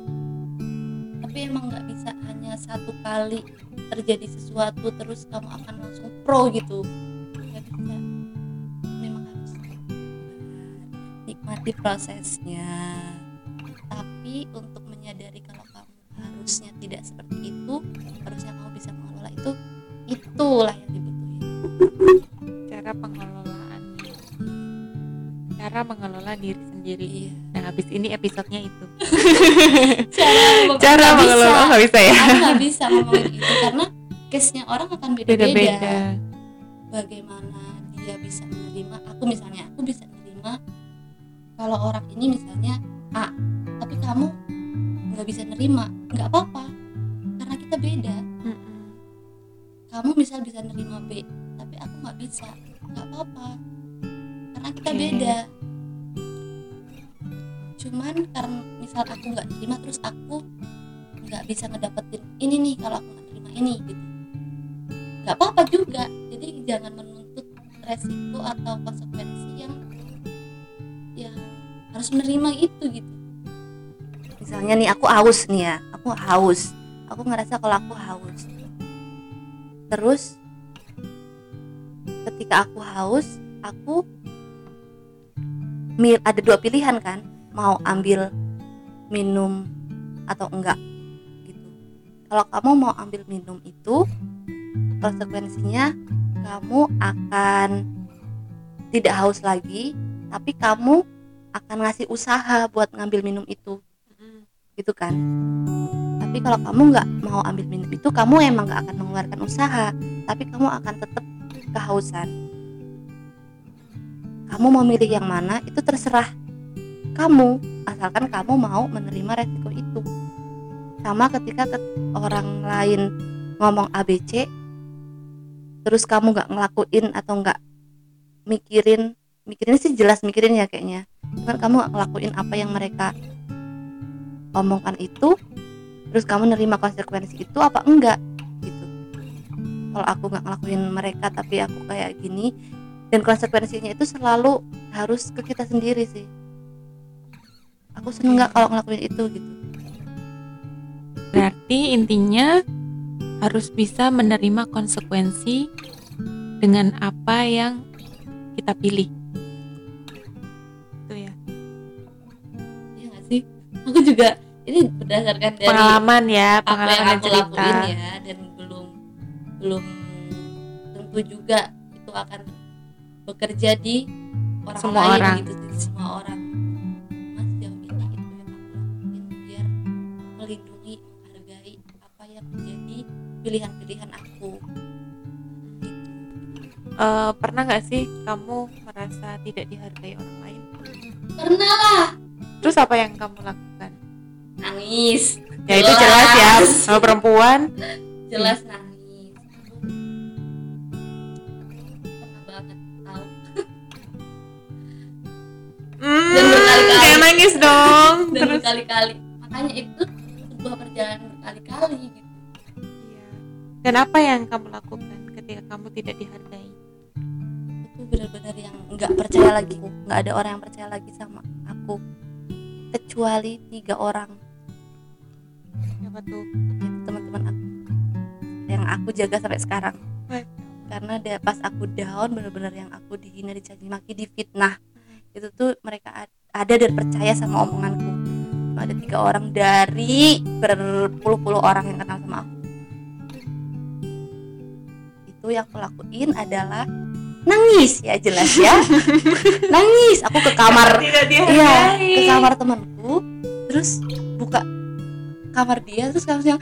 tapi emang nggak bisa hanya satu kali terjadi sesuatu terus kamu akan langsung pro gitu. Nggak nikmati prosesnya. Tapi untuk menyadari kalau kamu harusnya tidak seperti itu harusnya kamu bisa mengelola itu itulah yang dibutuhin cara pengelolaan cara mengelola diri sendiri. Iya. Nah habis ini episodenya itu. (laughs) Cara cara mengelola bisa. nggak bisa ya? Aku nggak bisa ngomongin itu karena case nya orang akan beda-beda. Beda-beda. Bagaimana dia bisa menerima aku misalnya aku bisa menerima kalau orang ini misalnya A tapi kamu nggak bisa nerima. Nggak apa-apa karena kita beda. Kamu misal bisa nerima B tapi aku nggak bisa. Nggak apa-apa karena kita Oke. beda. Cuman karena misal aku nggak terima terus aku nggak bisa ngedapetin ini nih kalau aku nggak terima ini gitu. Nggak apa-apa juga. Jadi jangan menuntut resiko atau konsekuensi yang harus menerima itu gitu. Misalnya nih aku haus nih ya. Aku haus. Aku ngerasa kalau aku haus. Terus ketika aku haus aku ada dua pilihan kan? Mau ambil minum atau enggak gitu. Kalau kamu mau ambil minum itu konsekuensinya kamu akan tidak haus lagi tapi kamu akan ngasih usaha buat ngambil minum itu. Gitu kan. Tapi kalau kamu nggak mau ambil minum itu kamu emang nggak akan mengeluarkan usaha tapi kamu akan tetap kehausan. Kamu mau milih yang mana itu terserah kamu asalkan kamu mau menerima resiko itu. Sama ketika ket- orang lain ngomong ABC terus kamu nggak ngelakuin atau nggak mikirin mikirin sih jelas mikirin ya kayaknya. Cuman kamu ngelakuin apa yang mereka omongkan itu terus kamu nerima konsekuensi itu apa enggak gitu. Kalau aku nggak ngelakuin mereka tapi aku kayak gini dan konsekuensinya itu selalu harus ke kita sendiri sih. Aku seneng nggak kalau ngelakuin itu gitu. Berarti intinya harus bisa menerima konsekuensi dengan apa yang kita pilih aku juga ini berdasarkan dari pengalaman ya apa yang pengalaman aku cerita. lakuin ya dan belum belum tentu juga itu akan bekerja di orang Semua lain orang. gitu di semua orang. Mas jauh ini itu yang aku lakuin biar melindungi menghargai apa yang menjadi pilihan-pilihan aku. Eh, pernah nggak sih kamu merasa tidak dihargai orang lain? Pernah lah terus apa yang kamu lakukan? Nangis. Ya itu jelas ya Jelas. sama perempuan. Jelas nangis. Banget tahu Hmm, Dan berkali-kali. kayak nangis dong dan terus. berkali-kali. Makanya itu sebuah perjalanan berkali-kali gitu. Iya. dan apa yang kamu lakukan ketika kamu tidak dihargai? Itu benar-benar yang nggak percaya lagi. Nggak ada orang yang percaya lagi sama aku kecuali tiga orang. Siapa tuh? Yaitu teman-teman aku. Yang aku jaga sampai sekarang. Karena dia pas aku down benar-benar yang aku dihina dicaci maki difitnah. Itu tuh mereka ad- ada dan percaya sama omonganku. Ada tiga orang dari berpuluh-puluh orang yang kenal sama aku. Itu yang aku lakuin adalah nangis. Ya jelas ya. (laughs) Nangis. Aku ke kamar. (laughs) Iya ke kamar temanku. Terus buka kamar dia terus kamu (laughs) yang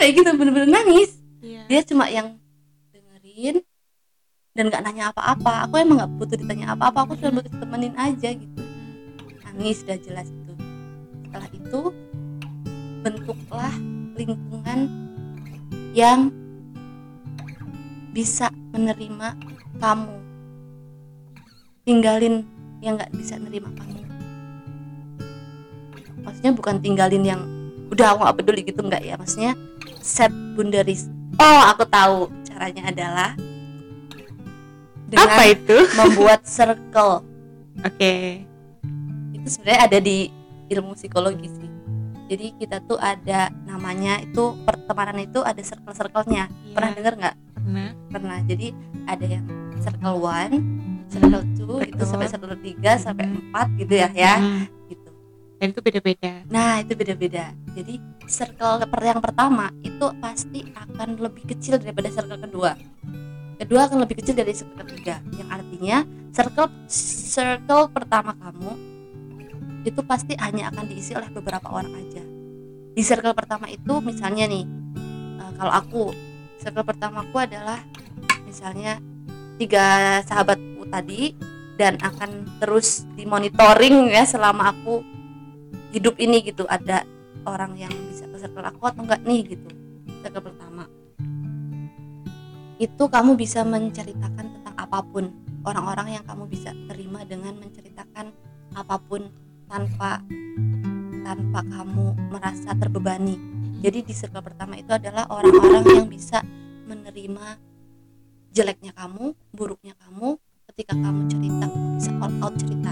kayak gitu bener-bener nangis. Iya. dia cuma yang dengerin dan nggak nanya apa-apa. Aku emang nggak butuh ditanya apa-apa. Aku cuma butuh ditemenin aja gitu. Nangis udah jelas itu. Setelah itu bentuklah lingkungan yang bisa menerima kamu. Tinggalin yang nggak bisa nerima kamu. Maksudnya bukan tinggalin yang udah aku nggak peduli gitu nggak ya. Maksudnya set boundaries. Oh aku tahu caranya adalah dengan Apa itu? (laughs) membuat circle. Oke. itu sebenarnya ada di ilmu psikologi sih. Jadi kita tuh ada namanya itu pertemanan itu ada circle-circle-nya. Pernah Iya, dengar nggak pernah. pernah jadi ada yang circle one circle two itu betul. sampai circle tiga sampai Hmm. empat gitu ya ya Hmm. gitu Dan itu beda-beda. nah itu beda-beda jadi circle yang pertama itu pasti akan lebih kecil daripada circle kedua kedua akan lebih kecil dari circle ketiga yang artinya circle circle pertama kamu itu pasti hanya akan diisi oleh beberapa orang aja di circle pertama itu misalnya nih eh, kalau aku circle pertamaku adalah misalnya tiga sahabatku tadi dan akan terus dimonitoring ya selama aku hidup ini gitu. Ada orang yang bisa ke circle aku atau enggak nih gitu circle pertama. Itu kamu bisa menceritakan tentang apa pun. Orang-orang yang kamu bisa terima dengan menceritakan apa pun tanpa tanpa kamu merasa terbebani jadi di circle pertama itu adalah orang-orang yang bisa menerima jeleknya kamu buruknya kamu ketika kamu cerita kamu bisa all out cerita.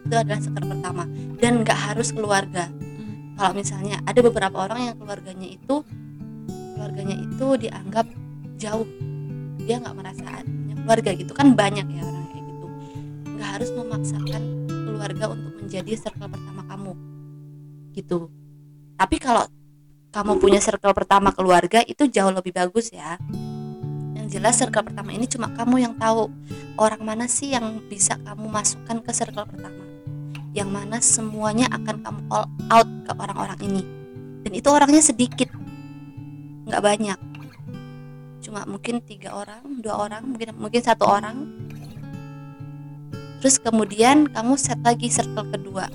Itu adalah circle pertama. Dan nggak harus keluarga. Mm. kalau misalnya ada beberapa orang yang keluarganya itu keluarganya itu dianggap jauh. Dia nggak merasa punya keluarga gitu. Kan banyak ya orang kayak gitu. Nggak harus memaksakan keluarga untuk menjadi circle pertama kamu. Gitu. Tapi kalau kamu punya circle pertama keluarga itu jauh lebih bagus ya. Yang jelas circle pertama ini cuma kamu yang tahu orang mana sih yang bisa kamu masukkan ke circle pertama. Yang mana semuanya akan kamu all out ke orang-orang ini. Dan itu orangnya sedikit nggak banyak. Cuma mungkin tiga orang dua orang mungkin mungkin satu orang. Terus kemudian kamu set lagi circle kedua.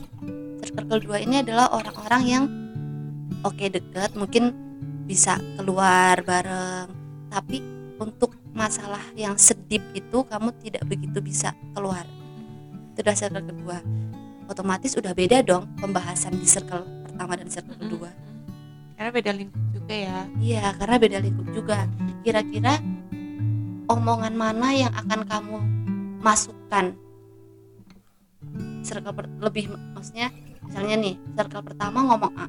Circle kedua ini adalah orang-orang yang oke deket mungkin bisa keluar bareng tapi untuk masalah yang sedip itu kamu tidak begitu bisa keluar itu adalah circle kedua otomatis udah beda dong pembahasan di circle pertama dan circle kedua Karena beda lingkup juga ya. Iya, karena beda lingkup juga. Kira-kira omongan mana yang akan kamu masukkan? Circle per- lebih maksudnya misalnya nih, circle pertama ngomong A,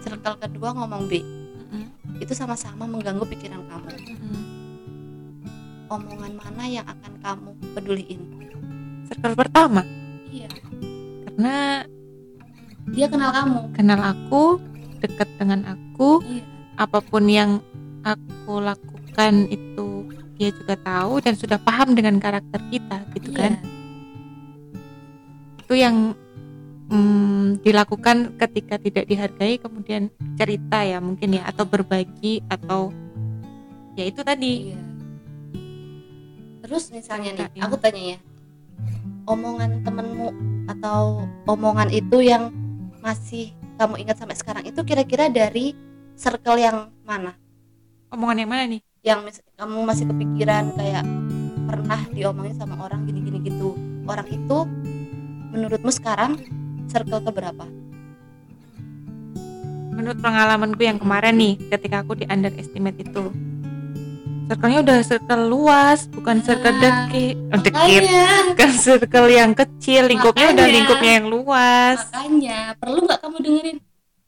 circle kedua ngomong B. Mm-mm. Itu sama-sama mengganggu pikiran kamu. Mm-mm. Omongan mana yang akan kamu peduliin? Circle pertama Iya, karena dia kenal kamu. kenal aku, dekat dengan aku, Iya. apa pun yang aku lakukan itu dia juga tahu dan sudah paham dengan karakter kita gitu kan. Iya. Itu yang mm, dilakukan ketika tidak dihargai kemudian cerita ya mungkin ya atau berbagi atau ya itu tadi. Iya. Terus misalnya nih, Ceritain. aku tanya ya, omongan temenmu atau omongan itu yang masih kamu ingat sampai sekarang itu kira-kira dari circle yang mana? Omongan yang mana nih? Yang mis- kamu masih kepikiran kayak pernah diomongin sama orang gini-gini gitu. Orang itu menurutmu sekarang circle keberapa? menurut pengalamanku yang kemarin nih ketika aku di underestimate itu circle-nya udah circle luas bukan circle Nah, deket oh, Makanya, bukan circle yang kecil lingkupnya udah Makanya. lingkupnya yang luas makanya perlu nggak kamu dengerin?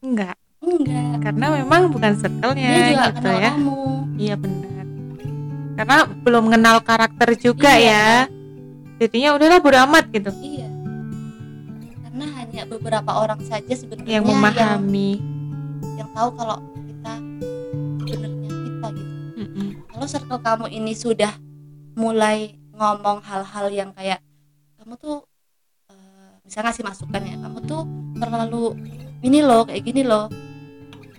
enggak Enggak. karena memang bukan circle-nya gitu kenal ya kamu. iya benar karena belum kenal karakter juga Iya. ya jadinya udahlah bodo amat gitu Iya. Hanya beberapa orang saja sebenarnya yang memahami yang, tahu kalau kita sebenarnya kita gitu. Mm-mm. Kalau circle kamu ini sudah mulai ngomong hal-hal yang kayak kamu tuh eh, misalnya ngasih masukan ya, kamu tuh terlalu ini loh kayak gini loh.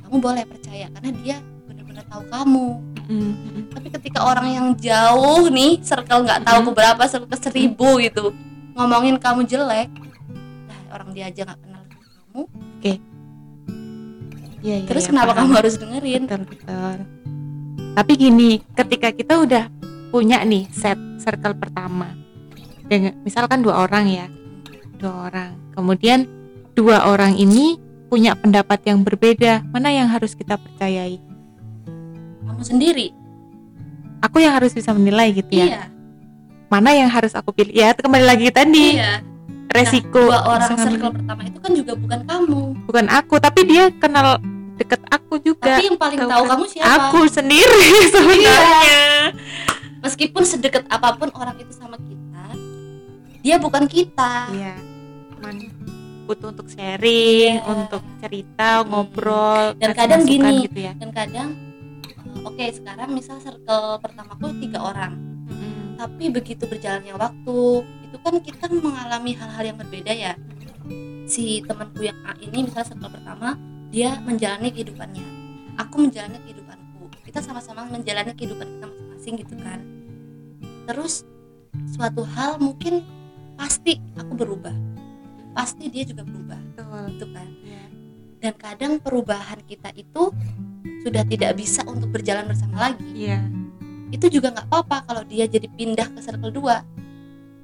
kamu boleh percaya karena dia benar-benar tahu kamu Mm, mm, tapi ketika orang yang jauh nih circle nggak tahu Mhm. ke berapa circle seribu gitu ngomongin kamu jelek orang dia aja nggak kenal kamu. Iya, iya, terus iya, kenapa paham. kamu harus dengerin? Betul betul tapi gini ketika kita udah punya nih set circle pertama dengan misalkan dua orang ya dua orang. Kemudian dua orang ini punya pendapat yang berbeda mana yang harus kita percayai? Kamu sendiri. Aku yang harus bisa menilai gitu ya. Iya. Mana yang harus aku pilih? Ya kembali lagi tadi. Iya resiko dua orang ngambil- circle pertama itu kan juga bukan kamu bukan aku tapi dia kenal deket aku juga tapi yang paling tahu tahu kan. kamu siapa aku sendiri (laughs) sebenarnya meskipun sedekat apa pun orang itu sama kita dia bukan kita iya cuman butuh untuk sharing Iya. untuk cerita Hmm. ngobrol Dan kadang gini. gitu ya dan kadang eh, oke sekarang misal circle pertamaku tiga orang Mm-mm. tapi begitu berjalannya waktu itu kan kita mengalami hal-hal yang berbeda ya. Si temanku yang A ini misalnya circle pertama dia menjalani kehidupannya. Aku menjalani kehidupanku. Kita sama-sama menjalani kehidupan kita masing-masing gitu kan. Terus suatu hal mungkin pasti aku berubah. Pasti dia juga berubah. Betul. Gitu kan. Iya. dan kadang perubahan kita itu sudah tidak bisa untuk berjalan bersama lagi. Iya. Itu juga nggak apa-apa kalau dia jadi pindah ke circle 2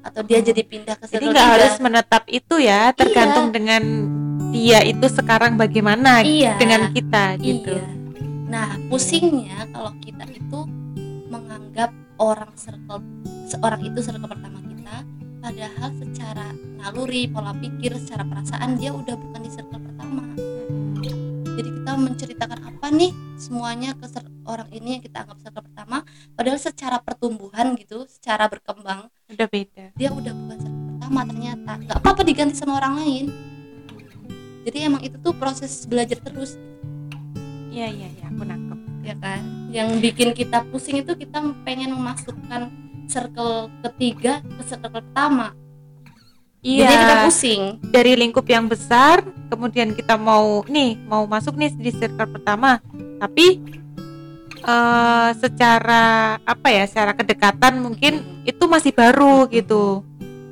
atau dia jadi pindah ke jadi nggak 3 harus menetap itu ya tergantung dengan dia itu sekarang bagaimana Iya. dengan kita gitu. Iya. Nah pusingnya kalau kita itu menganggap orang circle seorang itu circle pertama kita padahal secara naluri pola pikir secara perasaan dia udah bukan di circle pertama kita menceritakan apa nih semuanya ke orang ini yang kita anggap circle pertama. Padahal secara pertumbuhan gitu secara berkembang udah beda. dia udah bukan circle pertama ternyata. Nggak apa-apa diganti sama orang lain. Jadi emang itu tuh proses belajar terus. Iya iya iya aku nangkep. Ya kan? Yang bikin kita pusing itu kita pengen memasukkan circle ketiga ke circle pertama iya. Jadi kita pusing. Dari lingkup yang besar kemudian kita mau nih mau masuk nih di circle pertama. Tapi eh, secara apa ya secara kedekatan mungkin itu masih baru gitu.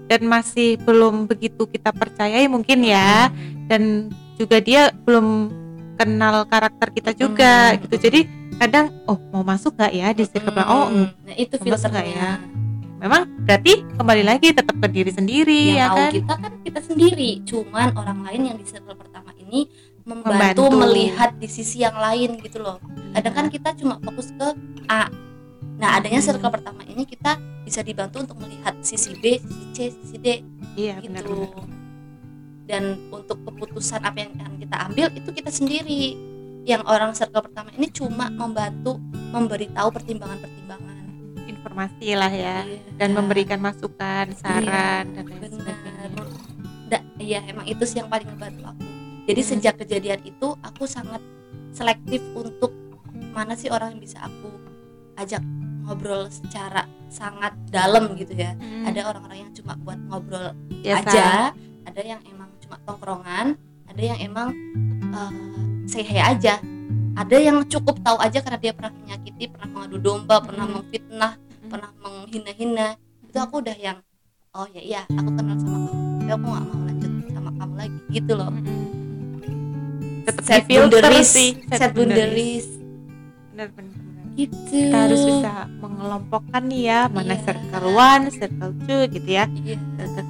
Dan masih belum begitu kita percayai mungkin ya. Dan juga dia belum kenal karakter kita juga Hmm. gitu. Jadi kadang oh mau masuk nggak ya di circle oh Hmm, nah itu masuk nggak filternya memang berarti kembali lagi tetap ke diri sendiri yang ya tahu kan? kita kan kita sendiri. Cuman orang lain yang di circle pertama ini membantu, Membantu. melihat di sisi yang lain gitu loh. Kadang kan kita cuma fokus ke A. Nah adanya Hmm. circle pertama ini kita bisa dibantu untuk melihat sisi B sisi C sisi D iya gitu. benar-benar dan untuk keputusan apa yang akan kita ambil itu kita sendiri. Yang orang circle pertama ini cuma membantu memberitahu pertimbangan-pertimbangan informasi lah ya Iya. dan memberikan masukan saran dan lain benar sebagainya Da, iya emang itu sih yang paling ngebantu aku jadi Hmm. sejak kejadian itu aku sangat selektif untuk mana sih orang yang bisa aku ajak ngobrol secara sangat dalam gitu ya Hmm, ada orang-orang yang cuma buat ngobrol biasa. aja ada yang emang cuma tongkrongan ada yang emang eh, say hey aja ada yang cukup tahu aja karena dia pernah menyakiti pernah mengadu domba pernah Hmm. memfitnah pernah menghina-hina itu aku udah yang oh ya iya aku kenal sama kamu tapi aku gak mau lanjut sama kamu lagi gitu loh Mm-mm. Tetap set boundaries sih, set boundaries bener. gitu kita harus bisa mengelompokkan nih ya mana Iya. circle one, circle two gitu ya iya circle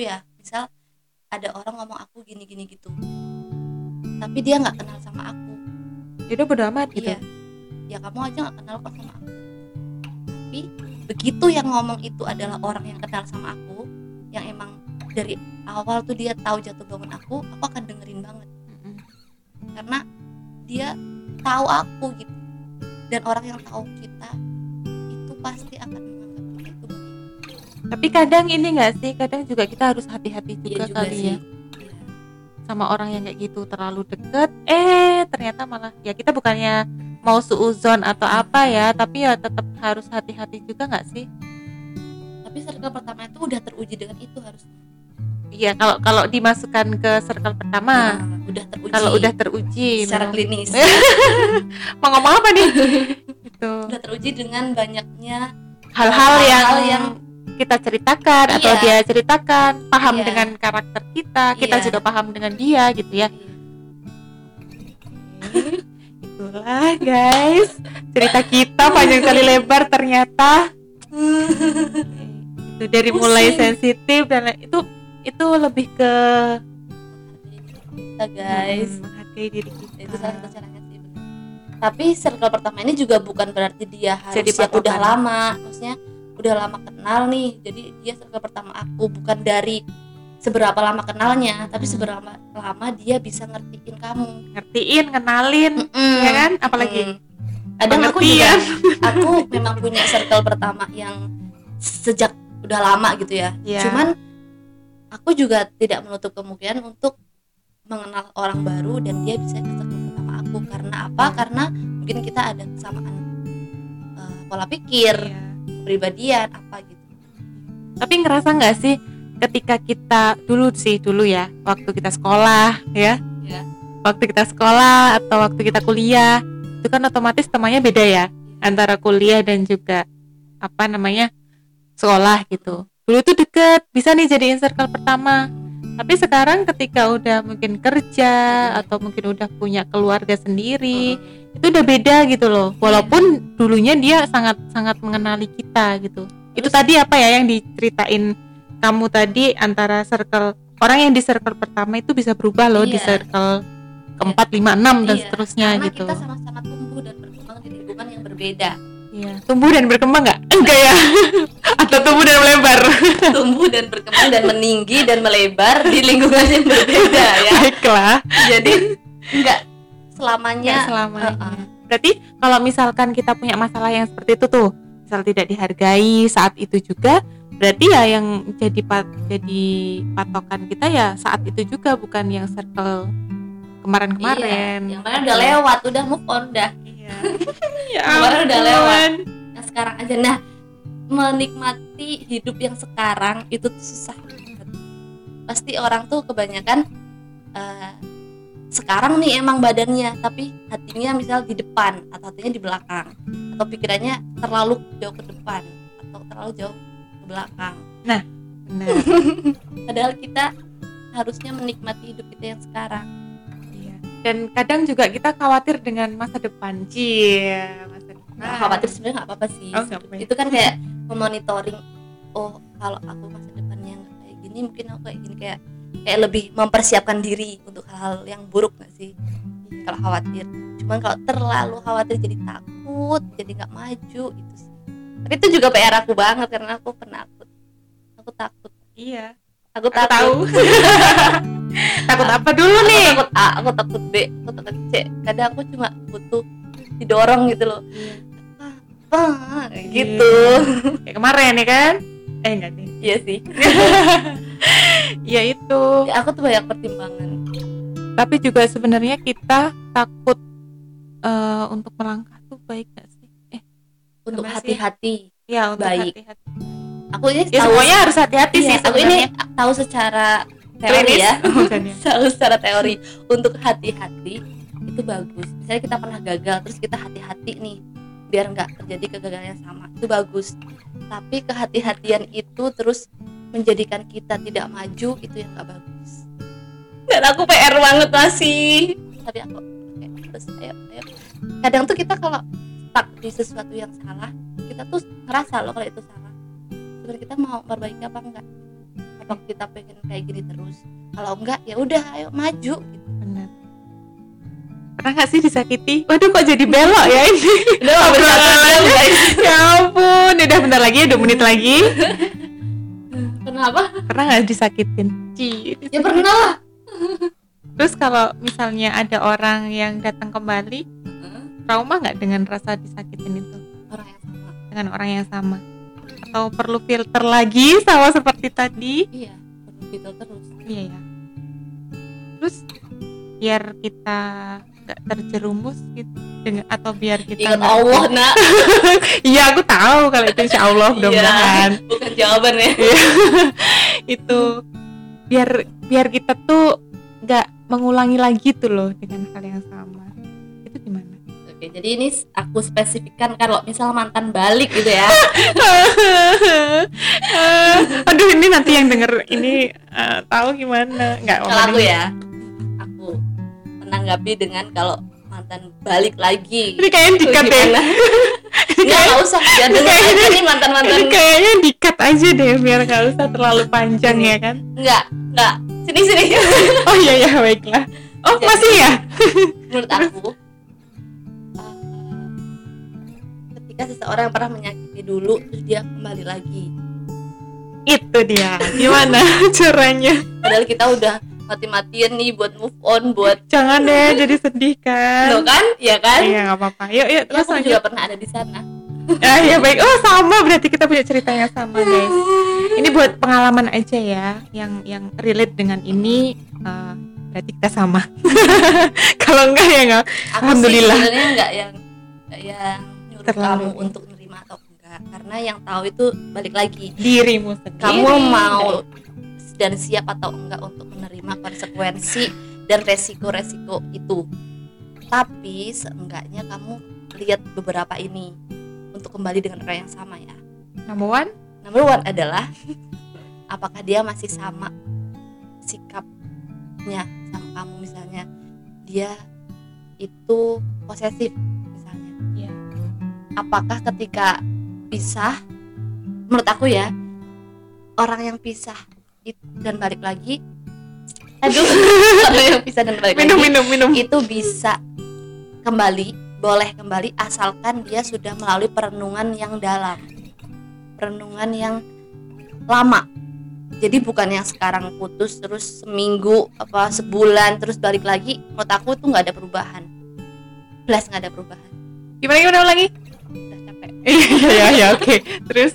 aku ya. Misal ada orang ngomong aku gini gini gitu. Tapi dia nggak kenal sama aku. Itu bodo amat gitu. Iya. Ya kamu aja nggak kenal kok sama aku. Tapi begitu yang ngomong itu adalah orang yang kenal sama aku yang emang dari awal tuh dia tahu jatuh bangun aku aku akan dengerin banget. Karena dia tahu aku gitu. Dan orang yang tahu kita itu pasti akan tapi kadang ini enggak sih? Kadang juga kita harus hati-hati juga, Iya kali ya. Iya. sama orang yang kayak gitu terlalu deket eh ternyata malah ya kita bukannya mau suuzon atau apa ya tapi ya tetap harus hati-hati juga nggak sih? Tapi circle pertama itu udah teruji dengan itu harus iya kalau kalau dimasukkan ke circle pertama Nah, udah teruji. kalau udah teruji secara memang- klinis. (laughs) Mau ngomong apa nih? (laughs) Itu udah teruji dengan banyaknya hal-hal yang, Hal-hal yang- kita ceritakan atau Iya. dia ceritakan paham Iya. dengan karakter kita kita Iya. juga paham dengan dia gitu ya (laughs) itulah guys cerita kita panjang kali lebar ternyata itu dari mulai Pusing. sensitif dan itu itu lebih ke kita guys hmm, menghargai diri kita itu salah satu sih bener. tapi circle pertama ini juga bukan berarti dia harus Jadi yang udah lama maksudnya udah lama kenal nih jadi dia circle pertama aku bukan dari seberapa lama kenalnya tapi Hmm. seberapa lama dia bisa ngertiin kamu ngertiin kenalin Mm-mm. ya kan apalagi Mm. kadang aku juga aku memang punya circle pertama yang sejak udah lama gitu ya Iya. cuman aku juga tidak menutup kemungkinan untuk mengenal orang baru dan dia bisa ke circle pertama aku karena apa karena mungkin kita ada kesamaan eh, pola pikir Iya. Kepribadian apa gitu. Tapi ngerasa nggak sih ketika kita dulu sih dulu ya waktu kita sekolah ya. Iya. waktu kita sekolah atau waktu kita kuliah itu kan otomatis temannya beda ya antara kuliah dan juga apa namanya sekolah gitu. Dulu tuh deket bisa nih jadiin circle pertama tapi sekarang ketika udah mungkin kerja atau mungkin udah punya keluarga sendiri itu udah beda gitu loh. Walaupun dulunya dia sangat sangat mengenali kita gitu. Itu Terus- tadi apa ya yang diceritain kamu tadi antara circle orang yang di circle pertama itu bisa berubah loh di Iya. circle keempat lima enam dan Iya, seterusnya karena gitu. kita sama-sama tumbuh dan berkembang di lingkungan yang berbeda Iya. tumbuh dan berkembang nggak? (laughs) Enggak ya. (laughs) Atau tumbuh dan melebar? (laughs) Tumbuh dan berkembang dan meninggi dan melebar di lingkungan yang berbeda ya. Baiklah. Jadi enggak selamanya. Nggak selamanya. Uh-uh. berarti kalau misalkan kita punya masalah yang seperti itu tuh misal tidak dihargai saat itu juga berarti ya yang jadi pat jadi patokan kita ya saat itu juga bukan yang circle kemarin-kemarin. Iya, yang mana udah lewat udah move on dah Iya. (laughs) ya Kemarin udah lewat. nah sekarang aja. Nah menikmati hidup yang sekarang itu tuh susah banget. Pasti orang tuh kebanyakan eh, sekarang nih emang badannya tapi hatinya misal di depan atau hatinya di belakang. Atau pikirannya terlalu jauh ke depan atau terlalu jauh ke belakang. Benar. (laughs) Padahal kita harusnya menikmati hidup kita yang sekarang. Iya. Dan kadang juga kita khawatir dengan masa depan. Cie masa depan. Nah, khawatir sebenarnya nggak apa-apa sih. Oh, itu kan kayak memonitoring oh kalau aku masa depannya nggak kayak gini mungkin aku kayak gini kayak kayak lebih mempersiapkan diri untuk hal-hal yang buruk nggak sih? Kalau khawatir. Cuman kalau terlalu khawatir jadi takut jadi nggak maju itu sih. Tapi itu juga PR aku banget karena aku penakut. Aku takut. Iya. Aku aku takut. tahu (laughs) takut apa dulu aku nih? takut A aku takut B aku takut C. Kadang aku cuma butuh didorong gitu loh. Ah, gitu. Kayak kemarin ya kan? Eh enggak nih. Iya sih. (laughs) Ya itu. Ya, aku tuh banyak pertimbangan. Tapi juga sebenarnya kita takut eh, untuk melangkah tuh baik gak sih? Eh untuk hati-hati. Ya untuk Baik. hati-hati. Aku ini ya tahu semuanya harus hati-hati iya, sih aku ini tahu secara teori Klinis. ya. ya? (laughs) selalu secara teori. Untuk hati-hati itu bagus. Misalnya kita pernah gagal terus kita hati-hati nih biar nggak terjadi kegagalan yang sama itu bagus. Tapi kehati-hatian itu terus menjadikan kita tidak maju itu yang nggak bagus. Dan aku PR banget masih. Tapi aku oke terus ayo ayo. Kadang tuh kita kalau stuck di sesuatu yang salah kita tuh ngerasa loh kalau itu salah. Sebenarnya kita mau perbaiki apa enggak apa kita pengen kayak gini terus kalau enggak ya udah ayo maju. Gitu benar. Pernah gak sih disakiti? Waduh kok jadi belok ya ini? (laughs) Udah nggak Obrolan. guys ya ampun udah bentar lagi ya dua menit lagi. Kenapa (laughs) pernah gak disakitin? Ci, ya pernah lah. (laughs) Terus kalau misalnya ada orang yang datang kembali trauma nggak dengan rasa disakitin itu? Orang yang sama. Dengan orang yang sama atau perlu filter lagi sama seperti tadi? Iya perlu gitu terus. Iya ya terus biar kita nggak terjerumus gitu dengan atau biar kita ingat nggak- Allah (laughs) nak. Iya aku tahu kalau itu insya Allah mudah-mudahan. Iya, bukan jawaban ya. Iya. (laughs) itu biar biar kita tuh nggak mengulangi lagi tuh loh dengan hal yang sama. Itu gimana? Oke jadi ini aku spesifikkan kalau misal mantan balik gitu ya (laughs) ini nanti yang denger ini eh, tahu gimana. Nggak kalau aku ya aku menanggapi dengan kalau mantan balik lagi. Ini kayaknya dikat deh gimana? (laughs) Nggak, nggak usah ya dengar aja nih mantan mantan ini kayaknya dikat aja deh biar nggak usah terlalu panjang ya kan? nggak nggak. Sini sini. (laughs) Oh iya ya baiklah. Oh Jadi- masih ya? menurut aku uh, ketika seseorang pernah menyakiti dulu terus dia kembali lagi itu dia. Gimana (laughs) caranya? Padahal kita udah mati-matian nih buat move on buat jangan deh jadi sedih kan? Lo kan? Ya kan? Iya nggak apa-apa. Yuk yuk Ya, terus aku lanjut. juga pernah ada di sana. (laughs) Ah ya baik. Oh sama. Berarti kita punya ceritanya sama guys. Ini buat pengalaman aja ya yang yang relate dengan ini. Eh, berarti kita sama. (laughs) Kalau enggak ya enggak. Aku Alhamdulillah. sih sebenarnya nggak yang nggak yang nyuruh Terlalu. kamu untuk enggak karena yang tahu itu balik lagi. Dirimu sendiri. Kamu mau dan siap atau enggak untuk menerima konsekuensi dan resiko-resiko itu. Tapi seenggaknya kamu lihat beberapa ini untuk kembali dengan orang yang sama ya. Number one? Number one adalah apakah dia masih sama sikapnya sama kamu? Misalnya dia itu posesif misalnya. Iya. apakah ketika pisah menurut aku ya orang yang pisah it- dan balik lagi aduh (laughs) orang yang pisah dan balik minum lagi minum minum. itu bisa kembali boleh kembali asalkan dia sudah melalui perenungan yang dalam perenungan yang lama. Jadi bukan yang sekarang putus terus seminggu apa sebulan terus balik lagi menurut aku tuh nggak ada perubahan. Plus nggak ada perubahan. Gimana gimana capek iya iya iya oke. Terus?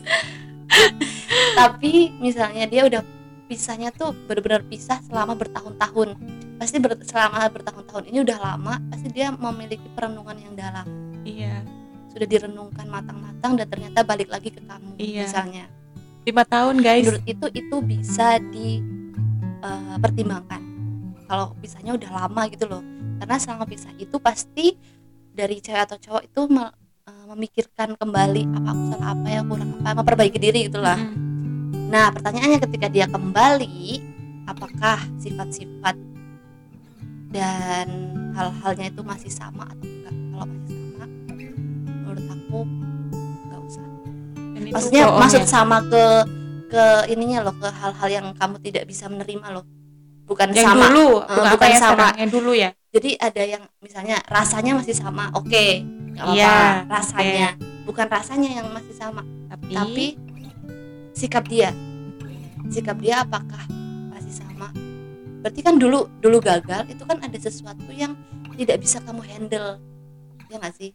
Tapi misalnya dia udah pisahnya tuh benar-benar pisah selama bertahun-tahun. Pasti ber- selama bertahun-tahun ini udah lama pasti dia memiliki perenungan yang dalam. Iya. Sudah direnungkan matang-matang dan ternyata balik lagi ke kamu Iya. misalnya. Lima tahun guys. Menurut itu itu bisa dipertimbangkan kalau pisahnya udah lama gitu loh. Karena selama pisah itu pasti dari cewek atau cowok itu me- memikirkan kembali apa aku salah apa ya kurang apa memperbaiki diri gitulah Mm. Nah, pertanyaannya ketika dia kembali, apakah sifat-sifat dan hal-halnya itu masih sama atau enggak? Kalau masih sama, menurut aku nggak usah. Dan itu Maksudnya maksud ya? sama ke ke ininya loh, ke hal-hal yang kamu tidak bisa menerima loh. Bukan yang sama. dulu Eh, bukan, yang sama. yang dulu ya Jadi ada yang misalnya rasanya masih sama, oke, nggak apa-apa. Iya, rasanya, bukan rasanya yang masih sama, tapi, tapi sikap dia. Sikap dia apakah masih sama? Berarti kan dulu dulu gagal itu kan ada sesuatu yang tidak bisa kamu handle. Ya nggak sih?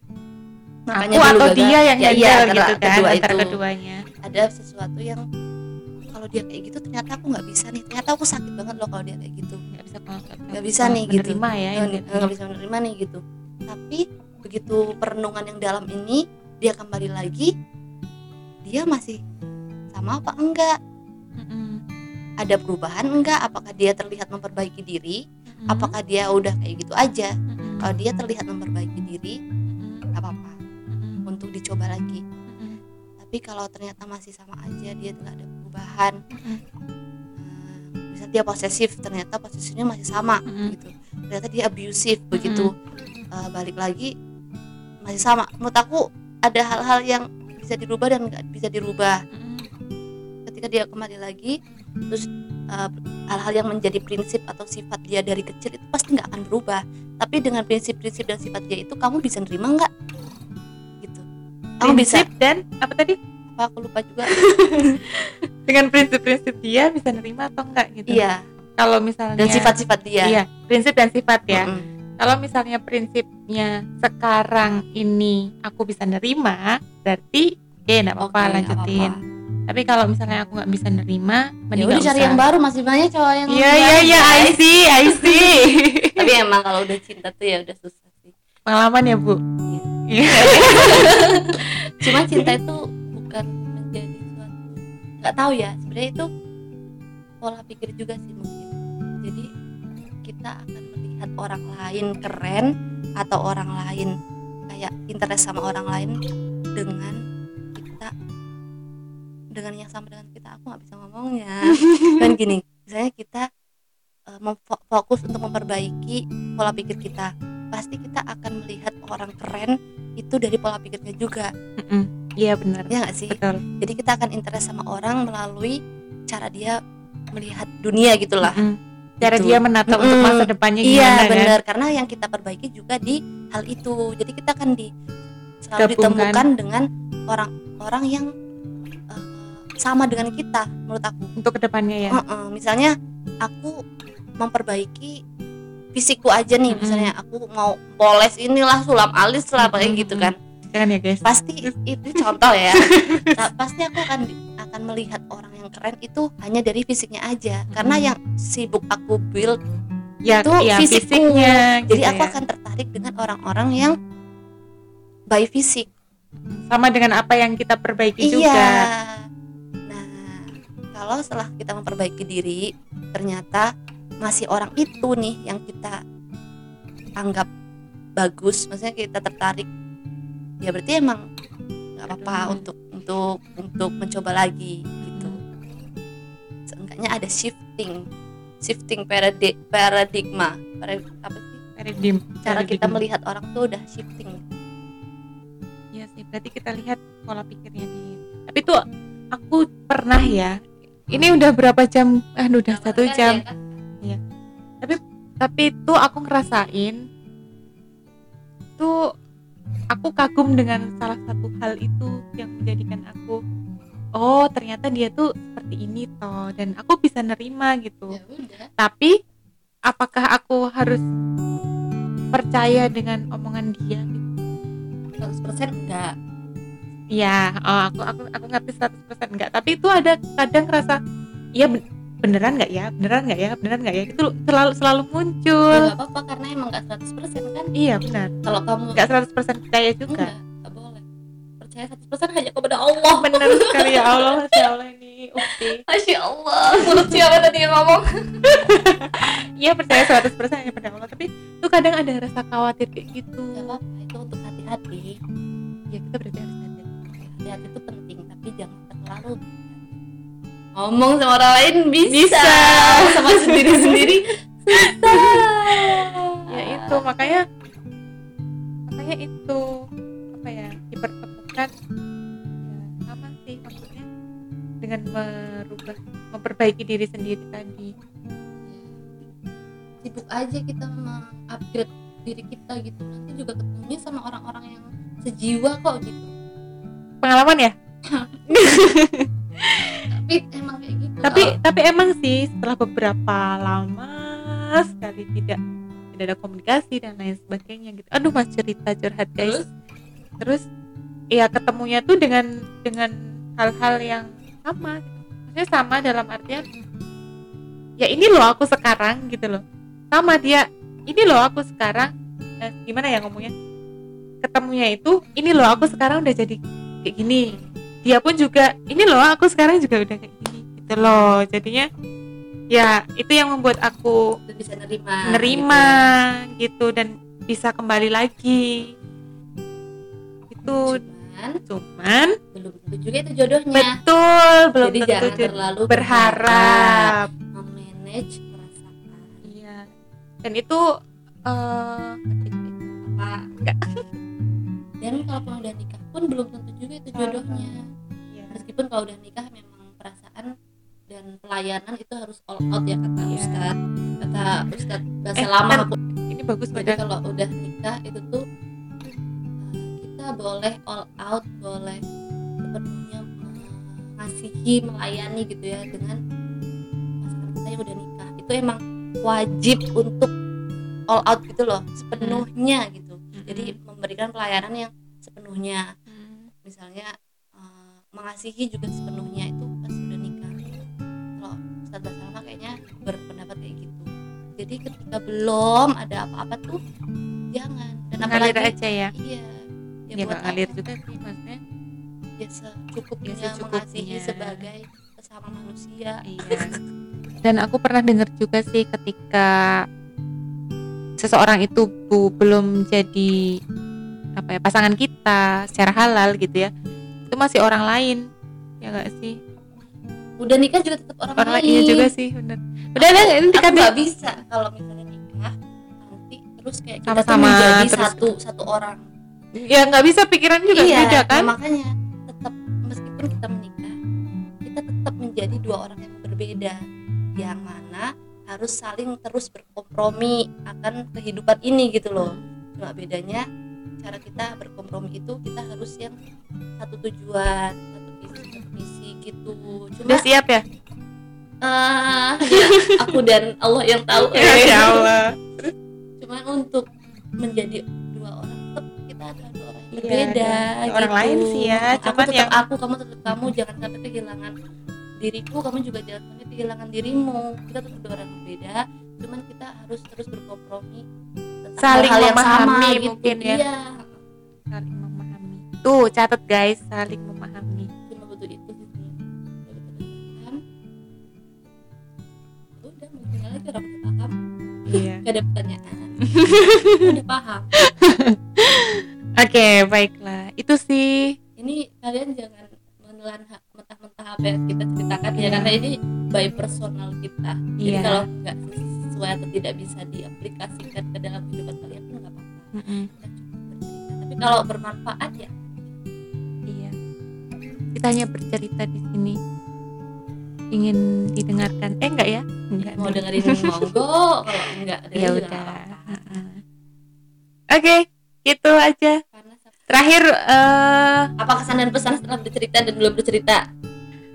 Aku atau dia yang ya, iya, handle gitu antara kan kedua antara itu. keduanya. Ada sesuatu yang kalau dia kayak gitu ternyata aku nggak bisa nih ternyata aku sakit banget loh kalau dia kayak gitu. Nggak bisa Nggak bisa nih, gitu. ya nggak bisa menerima nih gitu. Tapi begitu perenungan yang dalam ini dia kembali lagi dia masih sama apa enggak Mm-mm. ada perubahan enggak apakah dia terlihat memperbaiki diri Mm-mm. apakah dia udah kayak gitu aja Mm-mm. kalau dia terlihat memperbaiki diri nggak apa-apa Mm-mm. untuk dicoba lagi Mm-mm. tapi kalau ternyata masih sama aja dia tidak ada perubahan eh, bisa dia posesif ternyata posesifnya masih sama Mm-mm. gitu ternyata dia abusive begitu eh, balik lagi masih sama. Menurut aku ada hal-hal yang bisa dirubah dan nggak bisa dirubah. Mm-mm. ketika dia kembali lagi terus uh, hal-hal yang menjadi prinsip atau sifat dia dari kecil itu pasti nggak akan berubah. Tapi dengan prinsip-prinsip dan sifat dia itu kamu bisa nerima nggak? Gitu. Kamu bisa. Prinsip dan apa tadi? Apa aku lupa juga. (laughs) Dengan prinsip-prinsip dia bisa nerima atau enggak gitu? Iya. Kalau misalnya dan sifat-sifat dia. Iya prinsip dan sifat ya. Mm-mm. Kalau misalnya prinsipnya sekarang ini aku bisa nerima berarti oke enggak apa-apa nggak lanjutin. apa-apa. tapi kalau misalnya aku nggak bisa nerima ya mending nggak cari yang baru masih banyak cowok yang iya iya iya I see I see. (laughs) Tapi emang kalau udah cinta tuh ya udah susah pengalaman ya bu? Iya. (laughs) cuma cinta itu bukan menjadi suatu nggak tahu ya sebenarnya itu pola pikir juga sih mungkin. Jadi kita akan melihat orang lain keren atau orang lain kayak interest sama orang lain dengan kita dengan yang sama dengan kita aku nggak bisa ngomongnya. (laughs) Kan gini misalnya kita uh, fokus untuk memperbaiki pola pikir kita pasti kita akan melihat orang keren itu dari pola pikirnya juga. Iya benar. Ya nggak sih? Betul. Jadi kita akan interest sama orang melalui cara dia melihat dunia gitulah Mm-mm. Cara Gitu. dia menata untuk Mm-mm. masa depannya iya gimana kan benar karena yang kita perbaiki juga di hal itu jadi kita akan di selalu Gabungkan. ditemukan dengan orang-orang yang eh, sama dengan kita menurut aku untuk ke depannya ya Heeh, misalnya aku memperbaiki fisikku aja nih Mm-mm. misalnya aku mau poles inilah sulam alis lah kayak Mm-mm. gitu kan jangan ya guys. Pasti itu contoh ya. (laughs) Nah, pasti aku akan akan melihat orang yang keren itu hanya dari fisiknya aja. Karena yang sibuk aku build ya, itu ya fisikku. fisiknya jadi gitu aku ya. akan tertarik dengan orang-orang yang by fisik. Sama dengan apa yang kita perbaiki iya. juga. Nah kalau setelah kita memperbaiki diri ternyata masih orang itu nih yang kita anggap bagus. Maksudnya kita tertarik ya berarti emang nggak apa-apa untuk untuk untuk mencoba lagi gitu seenggaknya ada shifting shifting paradi- paradigma Para- apa sih paradigm cara kita paradigm. melihat orang tuh udah shifting Iya sih, berarti kita lihat pola pikirnya dia. Tapi tuh aku pernah ya. Ini udah berapa jam? Ah, udah satu jam. Tapi tuh aku ngerasain tuh aku kagum dengan salah satu hal itu yang menjadikan aku oh ternyata dia tuh seperti ini toh dan aku bisa nerima gitu. ya udah Tapi apakah aku harus percaya dengan omongan dia gitu? 100% enggak Iya, oh, aku aku aku ngerti 100% enggak, tapi itu ada kadang rasa iya beneran nggak ya? Beneran nggak ya? Beneran nggak ya? Itu selalu selalu muncul. ya nggak apa-apa karena emang nggak 100% kan Iya, benar. kalau kamu Nggak 100% percaya juga. enggak nggak boleh percaya 100% hanya kepada Allah Bener sekali ya Allah, Masya Allah ini Ukti. Masya Allah mulut siapa tadi yang ngomong Iya percaya 100% hanya pada Allah, tapi tuh kadang ada rasa khawatir kayak gitu. nggak apa-apa itu untuk hati-hati Ya kita berarti harus hati. hati-hati itu penting tapi jangan terlalu ngomong sama orang lain bisa, Bisa. sama sendiri-sendiri susah Ya itu makanya makanya itu apa ya dipertemukan. Ya, sama sih maksudnya dengan merubah memperbaiki diri sendiri tadi. Sibuk aja kita mengupgrade diri kita gitu. Nanti juga ketemunya sama orang-orang yang sejiwa kok gitu. Pengalaman ya (laughs) tapi emang kayak gitu. Tapi Oh, tapi emang sih setelah beberapa lama sekali tidak tidak ada komunikasi dan lain sebagainya gitu. Aduh mas cerita curhat guys. Terus? Terus ya ketemunya tuh dengan dengan hal-hal yang sama gitu. maksudnya sama dalam artian ya ini loh aku sekarang gitu loh. Sama dia ini loh aku sekarang eh, gimana ya ngomongnya? Ketemunya itu ini loh aku sekarang udah jadi kayak gini dia pun juga ini loh aku sekarang juga udah kayak gini gitu loh. Jadinya ya itu yang membuat aku udah bisa nerima nerima gitu dan bisa kembali lagi. Itu gitu. cuman cuman belum tentu juga itu jodohnya. Betul belum jadi tentu jangan terlalu berharap. memanage perasaan. Iya. Dan itu eh apa Enggak. dan kalau udah nikah pun belum tentu juga itu jodohnya. Meskipun kalau udah nikah memang perasaan dan pelayanan itu harus all out ya kata Iya. Ustad kata Ustad bahasa Eh, lama aku. ini bagus jadi badan kalau udah nikah itu tuh kita boleh all out boleh sepenuhnya mengasihi melayani gitu ya dengan pasangan kita yang udah nikah. Itu emang wajib untuk all out gitu loh sepenuhnya gitu. Jadi memberikan pelayanan yang sepenuhnya. Hmm. misalnya mengasihi juga sepenuhnya itu pas udah nikah. Kalau Ustadz Basalama kayaknya berpendapat kayak gitu. Jadi ketika belum ada apa-apa tuh jangan. Dan ngalir Apalagi- aja ya. Iya. Ya, ya buat ngalir juga sih maksudnya. Ya secukupnya, Ya, secukupnya. mengasihi sebagai sesama manusia. Iya. Dan aku pernah dengar juga sih ketika seseorang itu bu, belum jadi apa ya pasangan kita secara halal gitu ya, itu masih orang lain, ya nggak sih? udah nikah juga tetap orang, Orang lain lain iya juga sih, bener. Udah ada ini aku nggak bisa kalau misalnya nikah nanti terus kayak kita tuh Sama-sama, menjadi terus- satu satu orang ya nggak bisa pikiran juga iya beda kan? nah makanya tetap meskipun kita menikah kita tetap menjadi dua orang yang berbeda yang mana harus saling terus berkompromi akan kehidupan ini gitu loh cuma bedanya cara kita berkompromi itu kita harus yang satu tujuan satu visi satu misi gitu cuma Udah siap ya? ya, aku dan Allah yang tahu (laughs) Masya Allah. cuman untuk menjadi dua orang tetap kita adalah dua orang yang Iya, berbeda dan orang gitu. lain sih ya, aku cuman tetap yang- aku kamu tetap kamu jangan sampai kehilangan diriku kamu juga jangan sampai kehilangan dirimu kita tetap dua orang berbeda cuman kita harus terus berkompromi Saling hal-hal yang sama memahami gitu. mungkin ya. iya Saling memahami. Tuh catat guys, saling memahami. cuma butuh itu sih udah tinggal aja orang paham Iya. (laughs) gak ada pertanyaan (laughs) udah paham Oke, baiklah. Itu sih ini kalian jangan menelan mentah-mentah apa yang kita ceritakan ya Iya. karena ini by personal kita jadi Iya. kalau nggak sesuai atau tidak bisa diaplikasikan ke dalam kehidupan kalian pun nggak apa-apa cukup bercerita tapi kalau bermanfaat ya Iya. Kita hanya bercerita di sini. Ingin didengarkan? Eh enggak ya? Enggak. mau nih. dengerin (laughs) monggo kalau enggak Ya juga udah. Oke, gitu aja. Karena sa- Terakhir eh apa kesan dan pesan setelah bercerita dan belum bercerita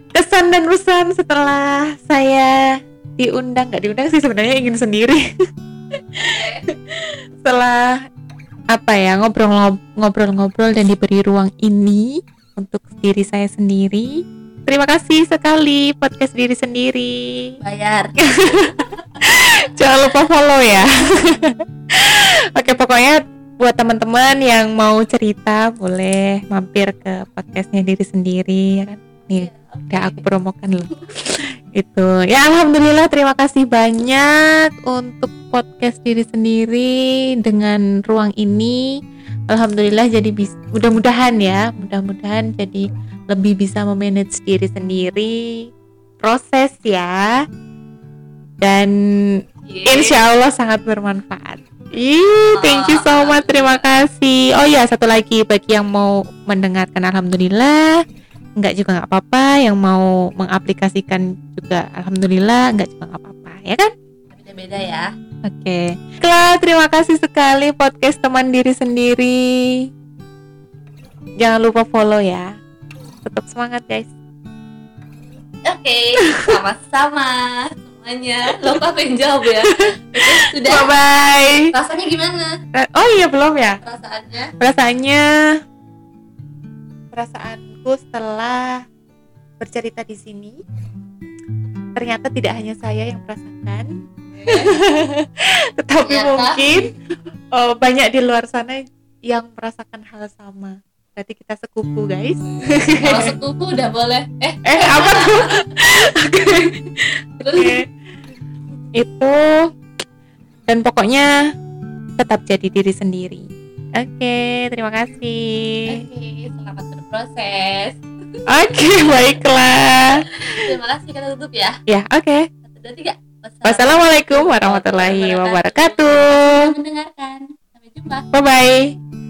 kesan dan pesan setelah saya diundang nggak diundang sih sebenarnya ingin sendiri. (laughs) setelah apa ya ngobrol ngobrol-ngobrol dan diberi ruang ini untuk diri saya sendiri. Terima kasih sekali podcast diri sendiri. bayar (laughs) Jangan lupa follow ya. (laughs) Oke, pokoknya buat teman-teman yang mau cerita boleh mampir ke podcastnya diri sendiri ya kan. Nih, udah aku promokan loh. Itu. Ya alhamdulillah terima kasih banyak untuk podcast diri sendiri dengan ruang ini. Alhamdulillah jadi mudah-mudahan ya, mudah-mudahan jadi lebih bisa memanage diri sendiri. Proses ya. Dan Insya Allah sangat bermanfaat. Ih, thank you so much. Terima kasih. Oh ya, satu lagi bagi yang mau mendengarkan Alhamdulillah, enggak juga nggak apa-apa. Yang mau mengaplikasikan juga Alhamdulillah, enggak juga nggak apa-apa, ya kan? beda-beda ya Oke. Baiklah, terima kasih sekali podcast teman diri sendiri. Jangan lupa follow ya. Tetap semangat guys. oke sama-sama semuanya lo kok aku yang jawab ya sudah Bye bye. rasanya gimana Oh iya belum ya? perasaannya perasaannya perasaanku setelah bercerita di sini ternyata tidak hanya saya yang merasakan (laughs) tetapi Ternyata. mungkin oh, banyak di luar sana yang merasakan hal sama. Berarti kita sekupu guys. Kalau sepupu udah boleh. Eh. (laughs) Eh apa tuh? (laughs) Oke. Terus? Oke. itu dan pokoknya tetap jadi diri sendiri oke terima kasih oke selamat berproses Oke, (laughs) baiklah. terima kasih kita tutup ya Ya, oke. satu dua tiga Wassalamualaikum warahmatullahi wabarakatuh. mendengarkan sampai jumpa Bye bye.